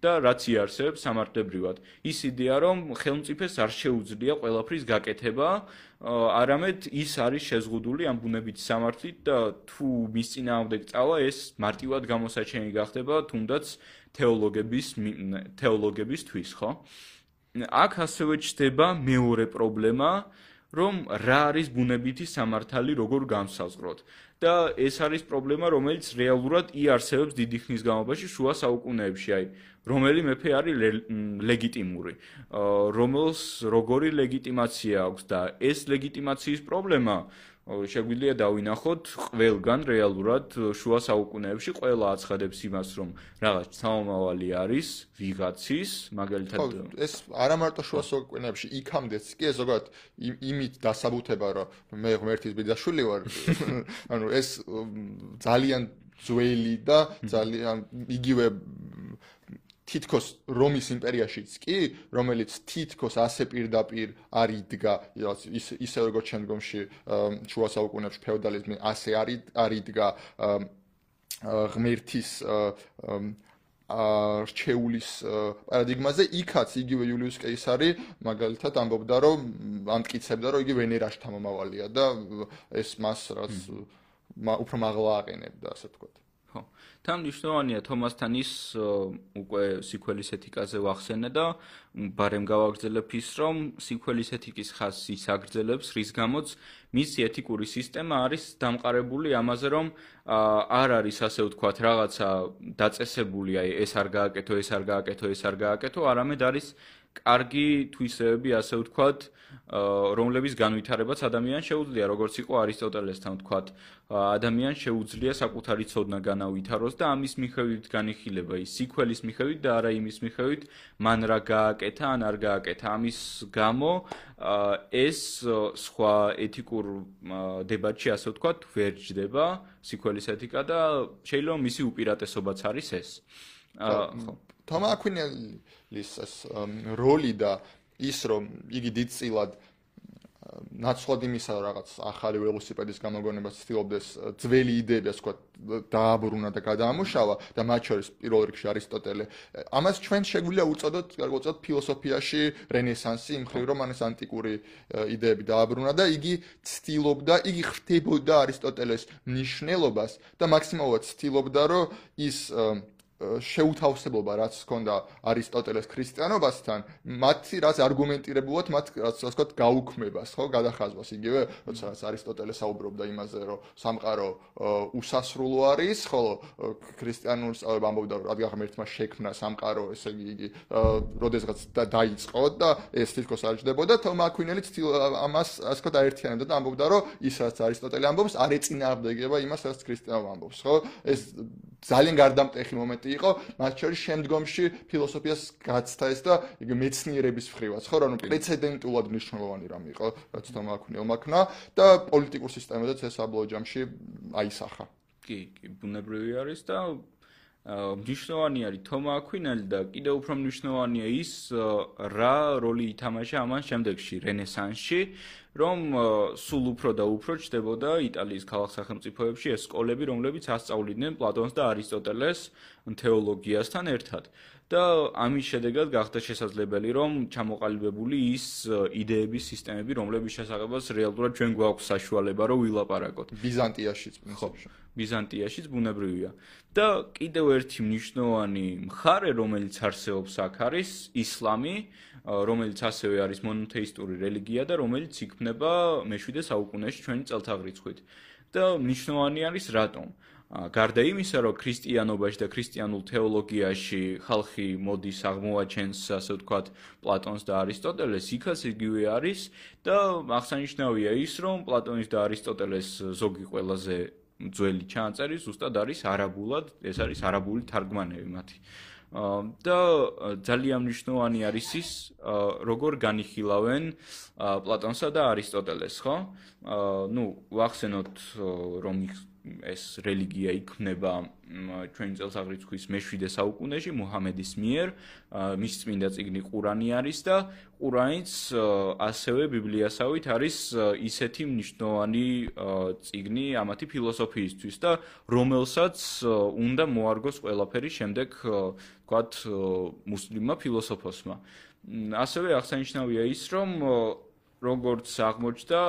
და რაც იარსებს სამართლებრივად. ის იდეა, რომ ხელმწიფეს არ შეუძლია ყველაფრის გაკეთება, არამედ ის არის შეზღუდული ამ ბუნებითი სამართლით და თუ მის წინააღმდეგ წავა, ეს მარტივად გამოსაჩენი გახდება თუნდაც თეოლოგების თეოლოგებისთვის, ხო? აქ ასევე ჩდება მეორე პრობლემა, რომ რა არის ბუნებითი სამართალი, როგორ განსაზღვროთ. და ეს არის პრობლემა, რომელიც რეალურად იარსებებს დიდი ხნის განმავლობაში შუა საუკუნეებში, აი, რომელი მეფე არის ლეგიტიმური, რომელს როგორი ლეგიტიმაცია აქვს და ეს ლეგიტიმაციის პრობლემა შეგვიძლია დავინახოთ ყველგან რეალურად შუა საუკუნეებში ყველა აცხადებს იმას რომ რაღაც სამომავალი არის ვიღაცის მაგალითად ეს არა მარტო შუა საუკუნეებში იქამდეც კი ზოგადად იმით დასაბუთება რომ მე ღმერთის ბიძაშვილი ვარ. ანუ ეს ძალიან ძველი და ძალიან იგივე თითქოს რომის იმპერიაშიც კი, რომელიც თითქოს ასე პირდაპირ არ იდგა, ის ისე როგორც შემდგომში შუა საუკუნეებში ფეოდალიზმი ასე არ არ იდგა ღმერთის რჩეულის პარადიგმაზე იქაც იგივე იულიუს კეისარი მაგალითად ამბობდა რომ ამტკიცებდა რომ იგი ვენერაში თამამავალია და ეს მას რაც უფრო მაღლა აყენებდა ასე თქვა ხო. თან მნიშვნელოვანია თომასთან ის უკვე სიკველის ეთიკაზე ვახსენე და ბარემ გავაგრძელებ ის, რომ სიკველის ეთიკის ხასი საგრძელებს, რის გამოც მისი ეთიკური სისტემა არის დამყარებული ამაზე, რომ არ არის ასე ვთქვათ, რაღაცა დაწესებული, აი ეს არ გააკეთო, ეს არ გააკეთო, ეს არ გააკეთო, არამედ არის კარგი თვისებები, ასე ვთქვათ, რომლების განვითარებაც ადამიანს შეუძლია, როგორც იყო არისტოტელესთან ვთქვათ, ადამიანს შეუძლია საკუთარი ცოდნა განავითაროს და ამის მიხედვით განიხილება ის სიკველის მიხედვით და არა იმის მიხედვით, მან რა გააკეთა, ან არ გააკეთა. ამის გამო ეს სხვა ეთიკურ დებატში, ასე ვთქვათ, ვერ ჯდება სიკველის ეთიკა და შეიძლება მისი უპირატესობაც არის ეს. ხო. თომა აკვინელის როლი და ის რომ იგი დიდწილად ნაცვლად იმისა რაღაც ახალი ველოსიპედის გამოგონებას ცდილობდეს ძველი იდეები ასე ვთქვათ დააბრუნა და გადაამუშავა და მათ შორის პირველ რიგში არისტოტელე. ამას ჩვენ შეგვიძლია უწოდოთ გარკვეულწოდ ფილოსოფიაში რენესანსი იმ ხრივ რომ ამას ანტიკური იდეები დააბრუნა და იგი ცდილობდა იგი ხრთებოდა არისტოტელეს მნიშვნელობას და მაქსიმალურად ცდილობდა რომ ის შეუთავსებლობა რაც ჰქონდა არისტოტელეს ქრისტიანობასთან, მათი რაც არგუმენტირებულად მათ რაც ასე ვთქვათ გაუქმებას, ხო, გადახაზვას იგივე, როცა არისტოტელე საუბრობდა იმაზე, რომ სამყარო უსასრულო არის, ხოლო ქრისტიანულ სწავლება ამბობდა, რომ რადგან ღმერთმა შექმნა სამყარო, ესე იგი როდესღაც დაიწყო და ეს თითქოს არ ჯდებოდა, თომა აკვინელი ამას ასე ვთქვათ აერთიანებდა და ამბობდა, რომ ის რაც არისტოტელე ამბობს, არ ეწინააღმდეგება იმას, რაც ქრისტიანობა ამბობს, ხო? ეს ძალიან გარდამტეხი მომენტი იყო, მათ შორის შემდგომში ფილოსოფიას გაცდა ეს და იგი მეცნიერების მხრივაც, ხო, რა ნუ პრეცედენტულად მნიშვნელოვანი რამ იყო, რაც თომა აქვინელ მაქნა და პოლიტიკურ სისტემაზეც ეს აბლოჯამში აისახა. კი, კი, ბუნებრივი არის და მნიშვნელოვანი არის თომა აქვინელი და კიდევ უფრო მნიშვნელოვანია ის რა როლი ითამაშა ამან შემდეგში რენესანსში რომ სულ უფრო და უფრო ჩდებოდა იტალიის ქალაქ სახელმწიფოებში ეს სკოლები რომლებიც ასწავლიდნენ პლატონს და არისტოტელეს თეოლოგიასთან ერთად. და ამის შედეგად გახდა შესაძლებელი რომ ჩამოყალიბებული ის იდეების სისტემები რომლების შესაძლებელს რეალურად ჩვენ გვაქვს საშუალება რომ ვილაპარაკოთ. ბიზანტიაშიც პრინციპში ბიზანტიაშიც ბუნებრივია. და კიდევ ერთი მნიშვნელოვანი მხარე რომელიც არსებობს აქ არის ისლამი რომელიც ასევე არის მონოთეისტური რელიგია და რომელიც იქმნება მე-7 საუკუნეში ჩვენი წელთაღრიცხვით. და მნიშვნელოვანი არის რატომ? გარდა იმისა, რომ ქრისტიანობაში და ქრისტიანულ თეოლოგიაში ხალხი მოდის აღმოაჩენს, ასე ვთქვათ, პლატონს და არისტოტელეს, იქაც იგივე არის და აღსანიშნავია ის, რომ პლატონის და არისტოტელეს ზოგი ყველაზე ძველი ჩანაწერი ზუსტად არის არაბულად, ეს არის არაბული თარგმანები მათი. და ძალიან მნიშვნელოვანი არის ის როგორ განიხილავენ პლატონსა და არისტოტელეს, ხო? ну, ვახსენოთ რომ ეს რელიგია იქმნება ჩვენი წელსაღრიცხვის მე-7 საუკუნეში მუჰამედის მიერ მის წმინდა წიგნი ყურანი არის და ყურანიც ასევე ბიბლიასავით არის ისეთი მნიშვნელოვანი წიგნი ამათი ფილოსოფიისთვის და რომელსაც უნდა მოარგოს ყველაფერი შემდეგ თქვათ მუსლიმმა ფილოსოფოსმა. ასევე აღსანიშნავია ის რომ როგორც აღმოჩნდა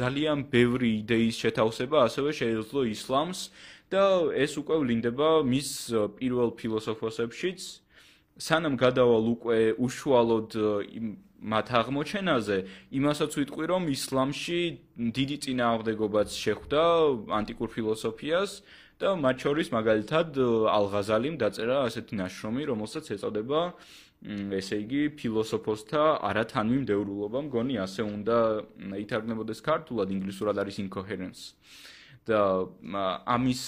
ძალიან ბევრი იდეის შეთავსება ასევე შეეძლო ისლამს და ეს უკვე ვლინდება მის პირველ ფილოსოფოსებშიც. სანამ გადავალ უკვე უშუალოდ მათ აღმოჩენაზე იმასაც ვიტყვი რომ ისლამში დიდი წინააღმდეგობაც შეხვდა ანტიკურ ფილოსოფიას და მათ შორის მაგალითად ალღაზალიმ დაწერა ასეთი ნაშრომი რომელსაც ეწოდება ესე იგი ფილოსოფოსთა არათანმიმდევრულობა მგონი ასე უნდა ითარგმნებოდეს ქართულად ინგლისურად არის incoherence. და ამის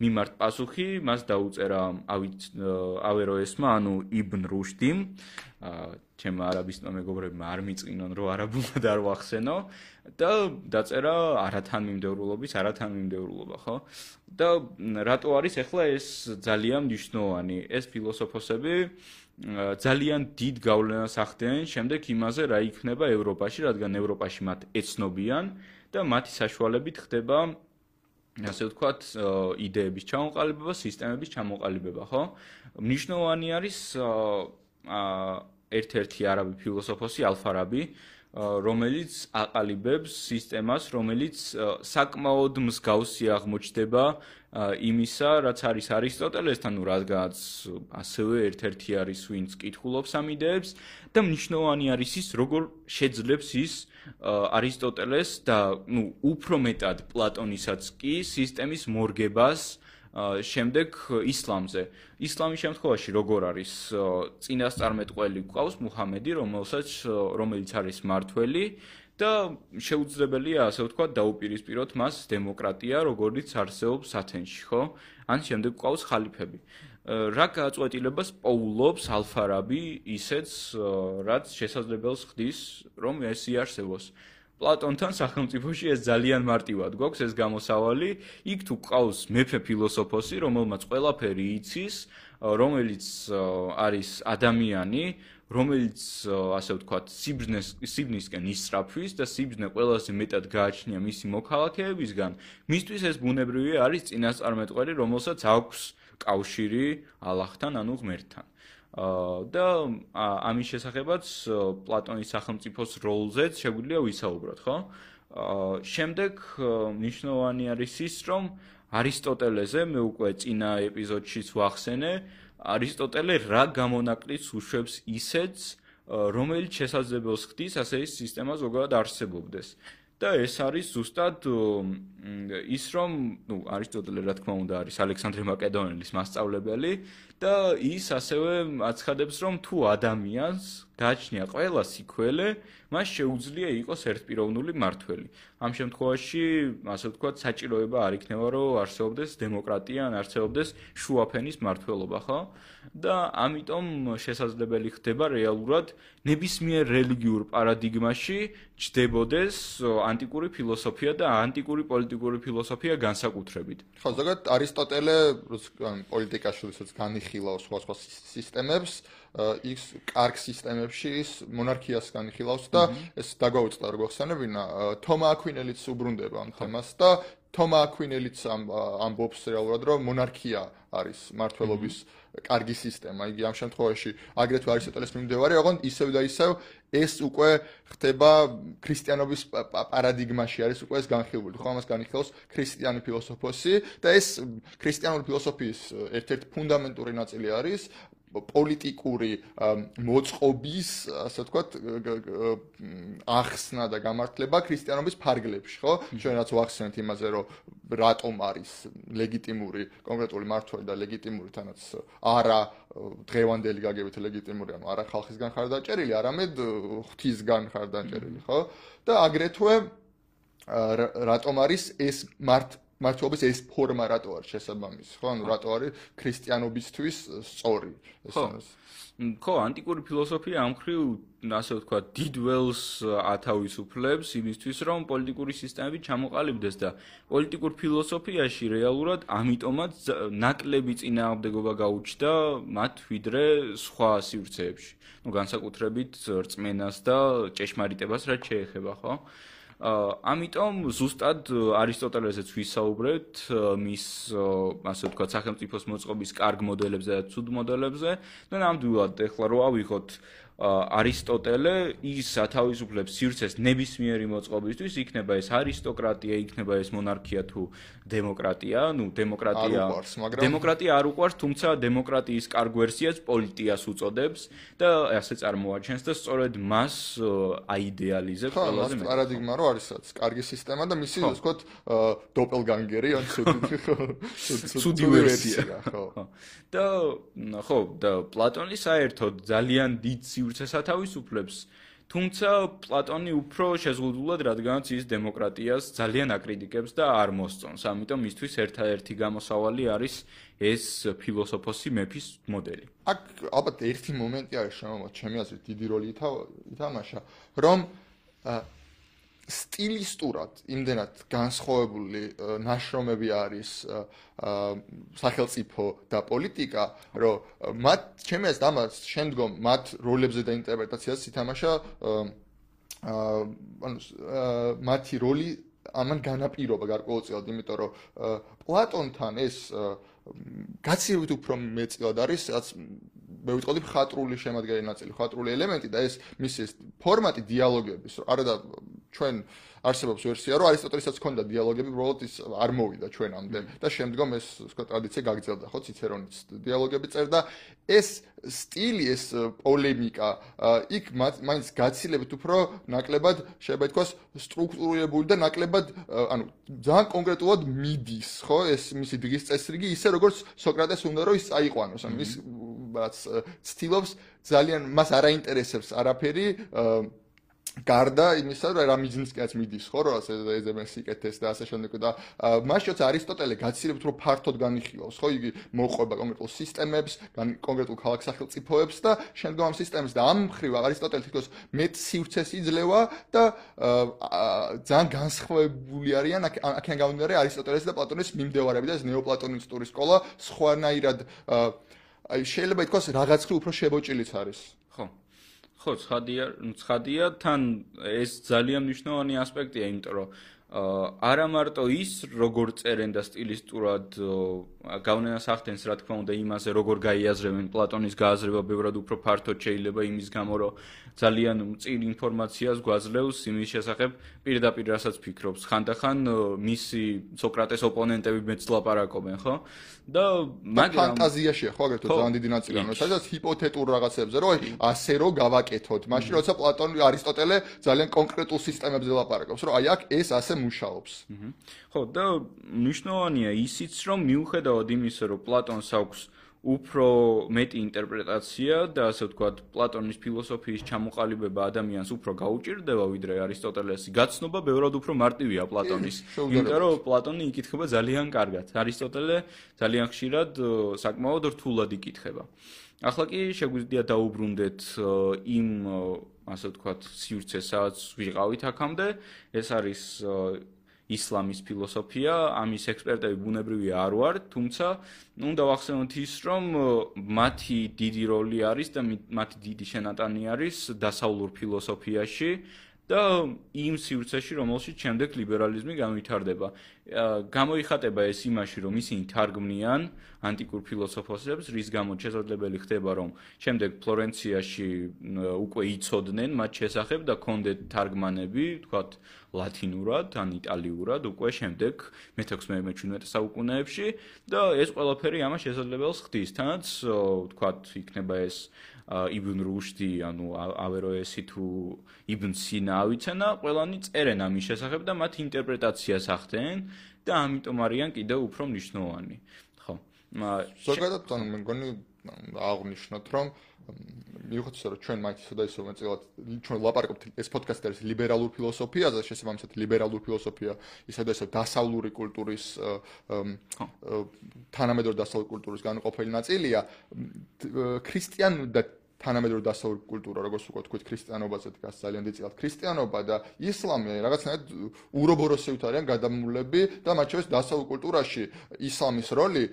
მიმართ პასუხი მას დაუწერა ავით ავეროესმა ანუ იბნ რუშდიმ. ჩემ არაბისტო მეგობრებმა არ მიწინონ რომ არაბულად არ ვახსენო. და დაწერა არათანმიმდევრულობის არათანმიმდევრულობა ხო? და რატო არის? ახლა ეს ძალიან მნიშვნელოვანი ეს ფილოსოფოსები ძალიან დიდ გავლენას ახდენენ შემდეგ იმაზე რა იქნება ევროპაში რადგან ევროპაში მათ ეცნობიან და მათი საშუალებით ხდება ასე ვთქვათ იდეების ჩამოყალიბება სისტემების ჩამოყალიბება ხო? მნიშვნელოვანი არის ერთ-ერთი არაბი ფილოსოფოსი ალფარაბი რომელიც აყალიბებს სისტემას, რომელიც საკმაოდ მსგავსი აღმოჩნდება იმისა, რაც არის არისტოტელესთან, ну, რადგანაც ასევე ერთ-ერთი არის, ვინც კითხულობს ამ იდეებს და მნიშვნელოვანი არის ის, როგორ შეძლებს ის არისტოტელეს და, ну, უფრო მეტად პლატონისაც კი სისტემის მორგებას შემდეგ ისლამზე. ისლამის შემთხვევაში როგორ არის წინასწარმეტყველი გვყავს მუჰამედი, რომელსაც რომელიც არის მართველი და შეუძლებელია ასე ვთქვათ დაუპირისპიროთ მას დემოკრატია, როგორც არსებობს ათენში, ხო? ან შემდეგ გვყავს ხალიფები. რა გაწყვეტილებას პოულობს ალფარაბი ისეც რაც შესაძლებელს ხდის რომ ეს იარსებოს? პლატონთან სახელმწიფოში ეს ძალიან მარტივად გვაქვს ეს გამოსავალი. იქ თუ ყავს მეფე ფილოსოფოსი, რომელმაც ყველაფერი იცის, რომელიც არის ადამიანი, რომელიც ასე ვთქვათ, სიბზნეს სიბნისკენ ისწრაფვის და სიბზნე ყველაზე მეტად გააჩნია მისი მოქალაქეებისგან, მისთვის ეს ბუნებრივი არის წინასწარმეტყველი, რომელსაც აქვს კავშირი ალაჰთან, ანუ ღმერთთან. და ამის შესახებაც პლატონის სახელმწიფოს როლზეც შეგვიძლია ვისაუბროთ, ხო? შემდეგ ნიშნავანი არის ის, რომ არისტოტელეზე მე უკვე წინა ეპიზოდშიც ვახსენე, არისტოტელე რა გამონაკლისს უშვებს ისეც, რომელიც შესაძლებელს ხდის ასე ის სისტემა ზოგადად არსებობდეს. და ეს არის ზუსტად ის რომ, ну, არისტოტელე რა თქმა უნდა არის ალექსანდრე მაკედონელის მასწავლებელი და ის ასევე აცხადებს რომ თუ ადამიანს გააჩნია ყველა სიქველე, მას შეუძლია იყოს ერთპიროვნული მართველი. ამ შემთხვევაში, ასე ვთქვათ, საჭიროება არ იქნება, რომ არსებობდეს დემოკრატია, ან არსებობდეს შუაფენის მართლობა, ხო? და ამიტომ შესაძლებელი ხდება რეალურად ნებისმიერ რელიგიურ პარადიგმაში ჯდებოდეს ანტიკური ფილოსოფია და ანტიკური პოლიტიკური ფილოსოფია განსაკუთრებით. ხო, ზოგადად არისტოტელე პოლიტიკაში როდესაც განიხილავს სხვა სხვა სისტემებს, ის კარგ სისტემებში ის მონარქიას განიხილავს და ეს დაგვაუწყდა როგორ ხსენებინა თომა აკვინელიც უბრუნდება ამ თემას და თომა აკვინელიც ამბობს რეალურად რომ მონარქია არის მართლობის კარგი სისტემა. იგი ამ შემთხვევაში აგრეთვე არისტოტელეს მიმდევარი, ოღონდ ისევ და ისევ ეს უკვე ხდება ქრისტიანობის პარადიგმაში არის უკვე ეს განხილული. ხო, ამას განიხილავს ქრისტიანი ფილოსოფოსი და ეს ქრისტიანული ფილოსოფიის ერთ-ერთი ფუნდამენტური ნაწილი არის პოლიტიკური მოწყობის, ასე ვთქვათ, ახსნა და გამართლება ქრისტიანობის ფარგლებში, ხო? ჩვენ რაც ვახსენეთ იმაზე, რომ რატომ არის ლეგიტიმური კონკრეტული მართველი და ლეგიტიმური თანაც არა დღევანდელი გაგებით ლეგიტიმური, ანუ არა ხალხისგან ხარ დაჭერილი, არამედ ღვთისგან ხარ დაჭერილი, ხო? და აგრეთვე რატომ არის ეს მართ მართლობის ეს ფორმა რატო არის შესაბამისი, ხო? ანუ რატო არის ქრისტიანობისთვის სწორი ეს არის. ხო, ანტიკური ფილოსოფია ამ ხრივ, ასე ვთქვა, დიდველს ათავისუფლებს იმისთვის, რომ პოლიტიკური სისტემები ჩამოყალიბდეს და პოლიტიკურ ფილოსოფიაში რეალურად ამიტომაც ნაკლები წინააღმდეგობა გაუჩნდა მათ ვიდრე სხვა სივრცეებში. ну განსაკუთრებით რწმენას და ჭეშმარიტებას რაც შეეხება, ხო? ამიტომ ზუსტად არისტოტელეზეც ვისაუბრეთ მის ასე ვთქვათ სახელმწიფოს მოწყობის კარგ მოდელებზე და ცუდ მოდელებზე. და ნამდვილად ეხლა რო ავიღოთ არისტოტელე ის ათავისუფლებს სივრცეს ნებისმიერი მოწყობისთვის, იქნება ეს არისტოკრატია, იქნება ეს მონარქია თუ დემოკრატია, ну დემოკრატია დემოკრატია არ უყვარს, თუმცა დემოკრატიის კარგ ვერსიას პოლიტიას უწოდებს და ასე წარმოაჩენს და სწორედ მას აიდეალიზებს ყველაზე მეტად. ხო, პარადიგმა რო არის რაც კარგი სისტემა და მისი ასე ვთქვათ დოპელგანგერი ან ცუდი ვერსია, ხო. და ხო, და პლატონი საერთოდ ძალიან დიდ სივრცეს ათავისუფლებს. თუმცა პლატონი უფრო შეზღუდულად რადგანაც ის დემოკრატიას ძალიან აკრიტიკებს და არ მოსწონს. ამიტომ მისთვის ერთადერთი გამოსავალი არის ეს ფილოსოფოსი მეფის მოდელი. აქ ალბათ ერთი მომენტი არის შემოვა, ჩემი აზრით დიდი როლი ითამაშა, რომ სტილისტურად იმდენად განსხვავებული ნაშრომები არის სახელმწიფო და პოლიტიკა, რომ მათ ჩემი აზრით ამას შემდგომ მათ როლებზე და ინტერპრეტაციას ითამაშა ანუ მათი როლი ამან განაპირობა გარკვეულწილად, იმიტომ რომ პლატონთან ეს გაცილებით უფრო მეწილად არის, რაც მე ვიტყოდი ხატრული შემადგენელი ნაწილი, ხატრული ელემენტი და ეს მის ფორმატი დიალოგების, არა და ჩვენ არსებობს ვერსია, რომ არისტოტელესაც ჰქონდა დიალოგები, უბრალოდ ის არ მოვიდა ჩვენამდე. და შემდგომ ეს სხვა ტრადიცია გაგრძელდა, ხო, ციცერონის დიალოგები წერდა. ეს სტილი, ეს პოლემიკა, იქ მაინც გაცილებით უფრო ნაკლებად შეიძლება ითქვას სტრუქტურირებული და ნაკლებად, ანუ ძალიან კონკრეტულად მიდის, ხო, ეს მისი დღის წესრიგი, ისე როგორც სოკრატეს უნდა რომ ის წაიყვანოს, ანუ ის რაც ცდილობს ძალიან მას არაინტერესებს არაფერი, გარდა იმისა, რომ რა მიზნისკაც მიდის ხო, რომ ასე ეძებენ სიკეთეს და ასე შემდეგ და მაშინ არისტოტელე გაცილებით უფრო ფართოდ განიხილავს, ხო, იგი მოყვება კონკრეტულ სისტემებს, კონკრეტულ ქალაქ სახელმწიფოებს და შემდგომ ამ სისტემებს და ამ მხრივ არისტოტელე თვითონ მეტ სივრცეს იძლევა და ძალიან განსხვავებული არიან აქედან გამომდინარე არისტოტელეს და პლატონის მიმდევარები და ეს ნეოპლატონისტური სკოლა სხვანაირად აი შეიძლება ითქვას რაღაც ხრი უფრო შებოჭილიც არის. ხო. ცხადია, ცხადია, თან ეს ძალიან მნიშვნელოვანი ასპექტია, იმიტომ რომ არა მარტო ის როგორ წერენ და სტილისტურად გავლენას ახდენს რა თქმა უნდა იმაზე როგორ გაიაზრებენ პლატონის გააზრება ბევრად უფრო ფართოდ შეიძლება იმის გამო რომ ძალიან მწիր ინფორმაციას გვაძლევს იმის შესახებ პირდაპირ რასაც ფიქრობს. ხანდახან მისი სოკრატეს ოპონენტები მეც ლაპარაკობენ ხო? და მაგრამ ფანტაზიაშია ხო აგრეთვე ძალიან დიდი ნაწილი ანუ სადაც ჰიპოთეტურ რაღაცებზე რომ ასე რომ გავაკეთოთ. მაშინ როცა პლატონი არისტოტელე ძალიან კონკრეტულ სისტემებზე ლაპარაკობს რომ აი აქ ეს ასე მუშაობს. ხო, და მნიშვნელოვანია ისიც, რომ მიუხედავად იმისა, რომ პლატონს აქვს უფრო მეტი ინტერპრეტაცია და ასე ვთქვათ, პლატონის ფილოსოფიის ჩამოყალიბება ადამიანს უფრო გაუჭirdება ვიდრე არისტოტელესი. გაცნობა ბევრად უფრო მარტივია პლატონის. იმიტომ რომ პლატონი იკითხება ძალიან კარგად. არისტოტელე ძალიან ხშირად საკმაოდ რთულად იკითხება. ახლა კი შეგვიძლია დაუბრუნდეთ იმ ასე ვთქვათ, სივრცესაც ვიყავით აქამდე. ეს არის ისლამის ფილოსოფია, ამის ექსპერტები ბუნებრივია არ ვარ, თუმცა უნდა ვახსენოთ ის, რომ მათი დიდი როლი არის და მათი დიდი შენატანი არის დასავლურ ფილოსოფიაში. და იმ სივრცეში, რომელშიც შემდეგ ლიბერალიზმი განვითარდება. გამოიხატება ეს იმაში, რომ ისინი თარგმნიან ანტიკურ ფილოსოფოსებს, რის გამო შესაძლებელი ხდება, რომ შემდეგ ფლორენციაში უკვე იცოდნენ მათ შესახებ და კონდეთ თარგმანები, თქვათ, ლათინურად, ან იტალიურად უკვე შემდეგ მე-16-მე-17 საუკუნეებში და ეს ყველაფერი ამას შესაძლებელს ხდის. თანაც, თქვათ, იქნება ეს იბნ რუშდი, ანუ ავეროესი თუ იბნ სინა ავიცანა, ყველანი წერენ ამის შესახებ და მათ ინტერპრეტაციას ახდენენ და ამიტომ არიან კიდევ უფრო მნიშვნელოვანი. ხო. ზოგადად, ანუ მე მგონი აღნიშნოთ, რომ მიუხედავად იმისა, რომ ჩვენ მაინც ისე ისე მეტწილად ჩვენ ლაპარაკობთ ეს პოდკასტი არის ლიბერალურ ფილოსოფიაზე, შესაბამისად ლიბერალურ ფილოსოფია ისე ისე დასავლური კულტურის თანამედროვე დასავლური კულტურის განუყოფელი ნაწილია. ქრისტიანული და თანამედროვე დასავლური კულტურა, როგორც უკვე თქვით, ქრისტიანობაზე დგას ძალიან დიდწილად ქრისტიანობა და ისლამი რაღაცნაირად ურობოროსებით არიან გადამულები და მათ შორის დასავლურ კულტურაში ისლამის როლი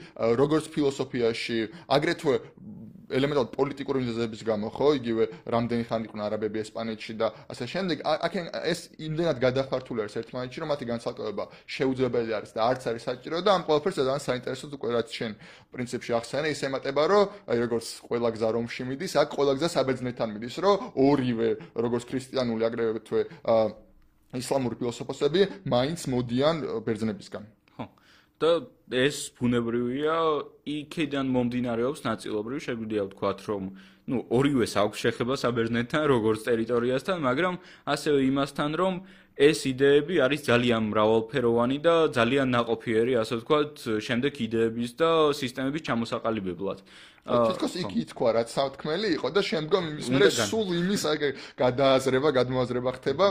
როგორც ფილოსოფიაში, აგრეთვე ელემენტად პოლიტიკური მიზეზების გამო ხო? იგივე რამდენი ხანი იყვნენ არაბები ესპანეთში და ასე შემდეგ. აქენ ეს იმდენად გადახართული არის ერთმანეთში რომ მათი განცალკევება შეუძლებელი არის და არც არის საჭირო და ამ ყველაფერს ძალიან საინტერესოდ უკვე რაც შენ პრინციპში ახსენე ის ემატება რომ აი როგორც ყველა გზა რომში მიდის აქ ყველა გზა საბერძნეთთან მიდის რომ ორივე როგორც ქრისტიანული აგრეთვე ისლამური ფილოსოფოსები მაინც მოდიან ბერძნებისგან და ეს ბუნებრივია, იქიდან მომდინარეობს ნაწილობრივ, შეგვიძლია ვთქვათ, რომ ну ორივეს აქვს შეხება საბერძნეთთან, როგორც ტერიტორიასთან, მაგრამ ასევე იმასთან, რომ ეს იდეები არის ძალიან მრავალფეროვანი და ძალიან ნაყოფიერი, ასე ვთქვათ, შემდეგ იდეების და სისტემების ჩამოსაყალიბებლად. თითქოს იქ ითქვა რაც სათქმელი იყო და შემდგომ იმის მერე სულ იმის გადააზრება, გადმოაზრება ხდება.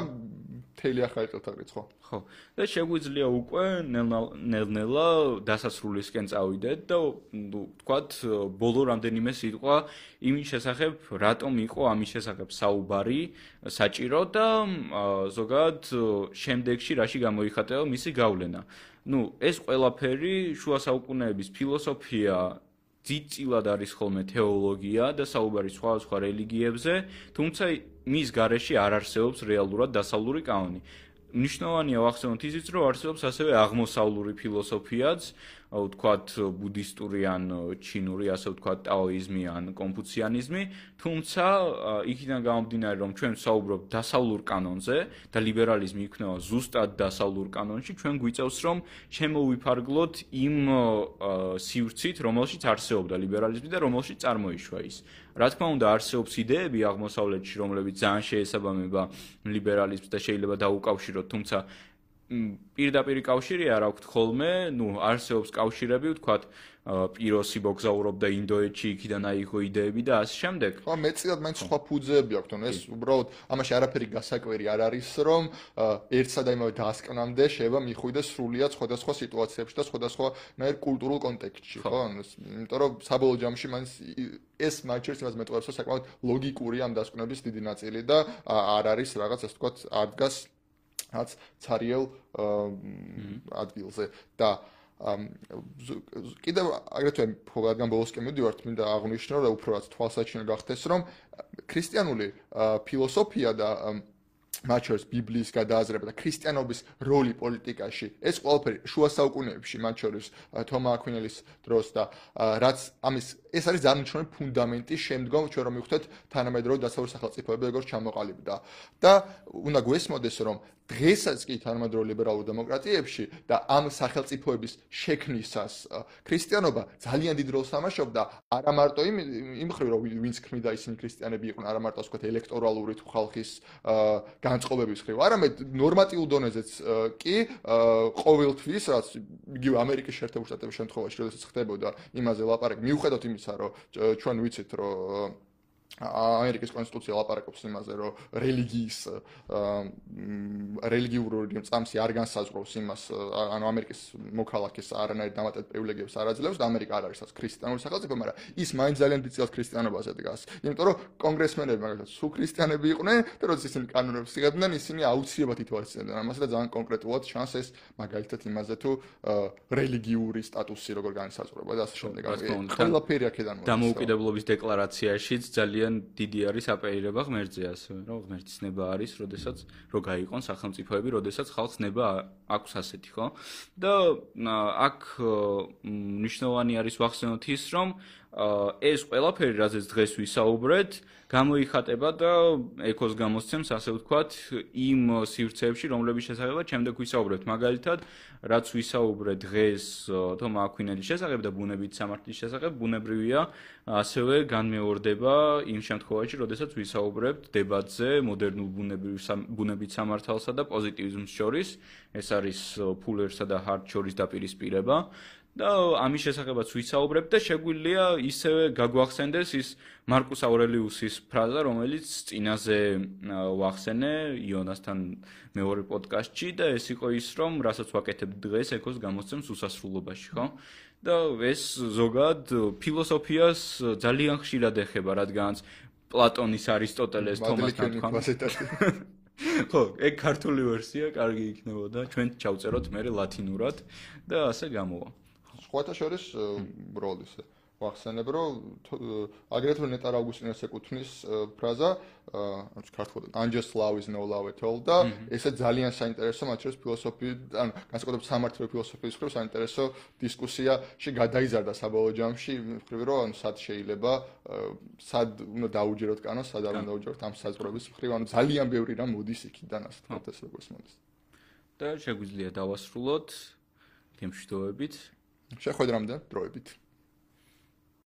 მთელი ახალი წელთაღრიც ხო? ხო. და შეგვიძლია უკვე ნელ-ნელა დასასრულისკენ წავიდეთ და ვთქვათ, ბოლო რამდენიმე სიტყვა იმის შესახებ, რატომ იყო ამის შესახებ საუბარი საჭირო და ზოგადად შემდეგში რაში გამოიხატება მისი გავლენა. ну ეს ყველაფერი შუა საუკუნეების ფილოსოფია ძიწილად არის ხოლმე თეოლოგია და საუბარი სხვა სხვა რელიგიებზე, თუმცა მის გარეშე არ არსებობს რეალურად დასავლური კანონი. ნიშნავენია ახსენოთ ისიც, რომ არსებობს ასევე აღმოსავლური ფილოსოფიაც, ვთქვათ ბუდისტური ან ჩინური, ასე ვთქვათ ტაოიზმი ან კონფუციანიზმი, თუმცა იქიდან გამომდინარე, რომ ჩვენ საუბრობთ დასავლურ კანონზე და ლიბერალიზმი იქნება ზუსტად დასავლურ კანონში, ჩვენ გვიწევს რომ შემოვიფარგლოთ იმ სივრცით, რომელშიც არსებობდა ლიბერალიზმი და რომელშიც წარმოიშვა ის. რა თქმა უნდა, არსებობს იდეები აღმოსავლეთში, რომლებიც ძალიან შეესაბამება ლიბერალიზმს და შეიძლება დაუკავშიროთ, თუმცა პირდაპირ კავშირი არ აქვს ხოლმე, ну, არსებობს კავშირები, ვთქვათ, პიროსი მოგზაურობდა ინდოეთში, იქიდან აიღო იდეები და ასე შემდეგ. ხო, მეცილად მაინც სხვა ფუძეები აქვს, თუნ ეს უბრალოდ ამაში არაფერი გასაკვირი არ არის, რომ ერთსა და იმავე დასკვნამდე შეიძლება მიხვიდეს სრულიად სხვადასხვა სიტუაციებში და სხვადასხვა ნაირ კულტურულ კონტექსტში, ხო? იმიტომ რომ საბოლოო ჯამში მაინც ეს მაჩერს იმას მეტყობს, რომ საკმაოდ ლოგიკური ამ დასკვნების დიდი ნაწილი და არ არის რაღაც ასე ვთქვათ, ადგას რაც ცარიელ ადგილზე და კიდევ აგრეთვე ფოგადგან ბოლოსკენ მივდივართ მინდა აღვნიშნო რომ უფრო რაც თვალსაჩინო გახდეს რომ ქრისტიანული ფილოსოფია და მაჩერს ბიბლიის გადააზრება და ქრისტიანობის როლი პოლიტიკაში ეს ყველაფერი შუა საუკუნეებში მაჩორის თომა აკვინელის დროს და რაც ამის ეს არის ძალიან ფუნდამენტი შემდგომ ჩვენ რომ მივხვდეთ თანამედროვე დასავლური სახელმწიფოები როგორც ჩამოყალიბდა. და უნდა გვესმოდეს რომ დღესაც კი თანამედროვე ლიბერალურ დემოკრატიებში და ამ სახელმწიფოების შექმნისას ქრისტიანობა ძალიან დიდ როლს თამაშობდა არა მარტო იმ იმ ხრივ რომ ვინც ქმნიდა ისინი ქრისტიანები იყვნენ არა მარტო ასე ელექტორალური თუ ხალხის განწყობების ხრივ. არამედ ნორმატიულ დონეზეც კი ყოველთვის რაც იგივე ამერიკის შეერთებულ შტატების შემთხვევაში როდესაც ხდებოდა იმაზე ლაპარაკი მიუხედავად იმისა, რომ ჩვენ ვიცით, რომ ამერიკის კონსტიტუცია ლაპარაკობს იმაზე, რომ რელიგიის რელიგიური წამსი არ განსაზღვრავს იმას, ანუ ამერიკის მოქალაქეს არანაირ დამატებ პრივილეგიებს არ აძლევს და ამერიკა არ არის ასე ქრისტიანული სახელმწიფო, მაგრამ ის მაინც ძალიან დიდ ქრისტიანობაზე დგას. იმიტომ რომ კონგრესმენები მაგალითად სულ ქრისტიანები იყვნენ და როდის ისინი კანონებს იღებდნენ, ისინი აუცილებლად ითვალისწინებდნენ ამას და ძალიან კონკრეტულად ჩანს ეს მაგალითად იმაზე თუ რელიგიური სტატუსი როგორ განსაზღვრება და ასე შემდეგ. ყველაფერი აქედან მოდის. დამოუკიდებლობის დეკლარაციაშიც ძალიან ძალიან დიდი არის აპეირება ღმერთზე ასევე, რომ ღმერთის ნება არის, როდესაც რო გაიყონ სახელმწიფოები, როდესაც ხალხს ნება აქვს ასეთი, ხო? და აქ ნიშნავანი არის ვახსენოთ ის, რომ ეს ყველაფერი, რაზეც დღეს ვისაუბრეთ, გამოიხატება და ეკოს გამოსცემს, ასე ვთქვათ, იმ სივრცეებში, რომლების შესახებაც შემდეგ ვისაუბრებთ. მაგალითად, რაც ვისაუბრეთ დღეს თომა აკვინელის შესახებ და ბუნებით სამართლის შესახებ, ბუნებრივია ასევე განმეორდება იმ შემთხვევაში, როდესაც ვისაუბრებთ დებატზე მოდერნულ ბუნებრივ ბუნებით სამართალსა და პოზიტივიზმს შორის. ეს არის ფულერსა და ჰარტ შორის დაპირისპირება. და ამის შესახებაც ვისაუბრებ და შეგვიძლია ისევე გაგვახსენდეს ის მარკუს ავრელიუსის ფრაზა, რომელიც წინაზე ვახსენე იონასთან მეორე პოდკასტში და ეს იყო ის, რომ რასაც ვაკეთებ დღეს ეკოს გამოსცემს უსასრულობაში, ხო? და ეს ზოგად ფილოსოფიას ძალიან ხშირად ეხება, რადგანაც პლატონის არისტოტელეს თომასთან თქვა. ხო, ეგ ქართული ვერსია კარგი იქნებოდა. ჩვენ ჩავწეროთ მე ლათინურად და ასე გამოვა. სხვათა შორის ბროლის ვახსენებ რომ აგრეთვე ნეტარ ავგუსტინეს ეკუთვნის ფრაზა ანუ ქართულად angel's love is no love at all და ესე ძალიან საინტერესო მათ შორის ფილოსოფი ან განსაკუთრებით სამართლე ფილოსოფიის მხრივ საინტერესო დისკუსიაში გადაიზარდა საბოლოო ჯამში მხრივ რომ ანუ სად შეიძლება სად უნდა დაუჯეროთ კანონს სად არ უნდა დაუჯეროთ ამ საზღვრების მხრივ ანუ ძალიან ბევრი რამ მოდის იქიდან ასე თქვა ეს როგორც მოდის და შეგვიძლია დავასრულოთ გემშვიდობებით შეხვედრამდე დროებით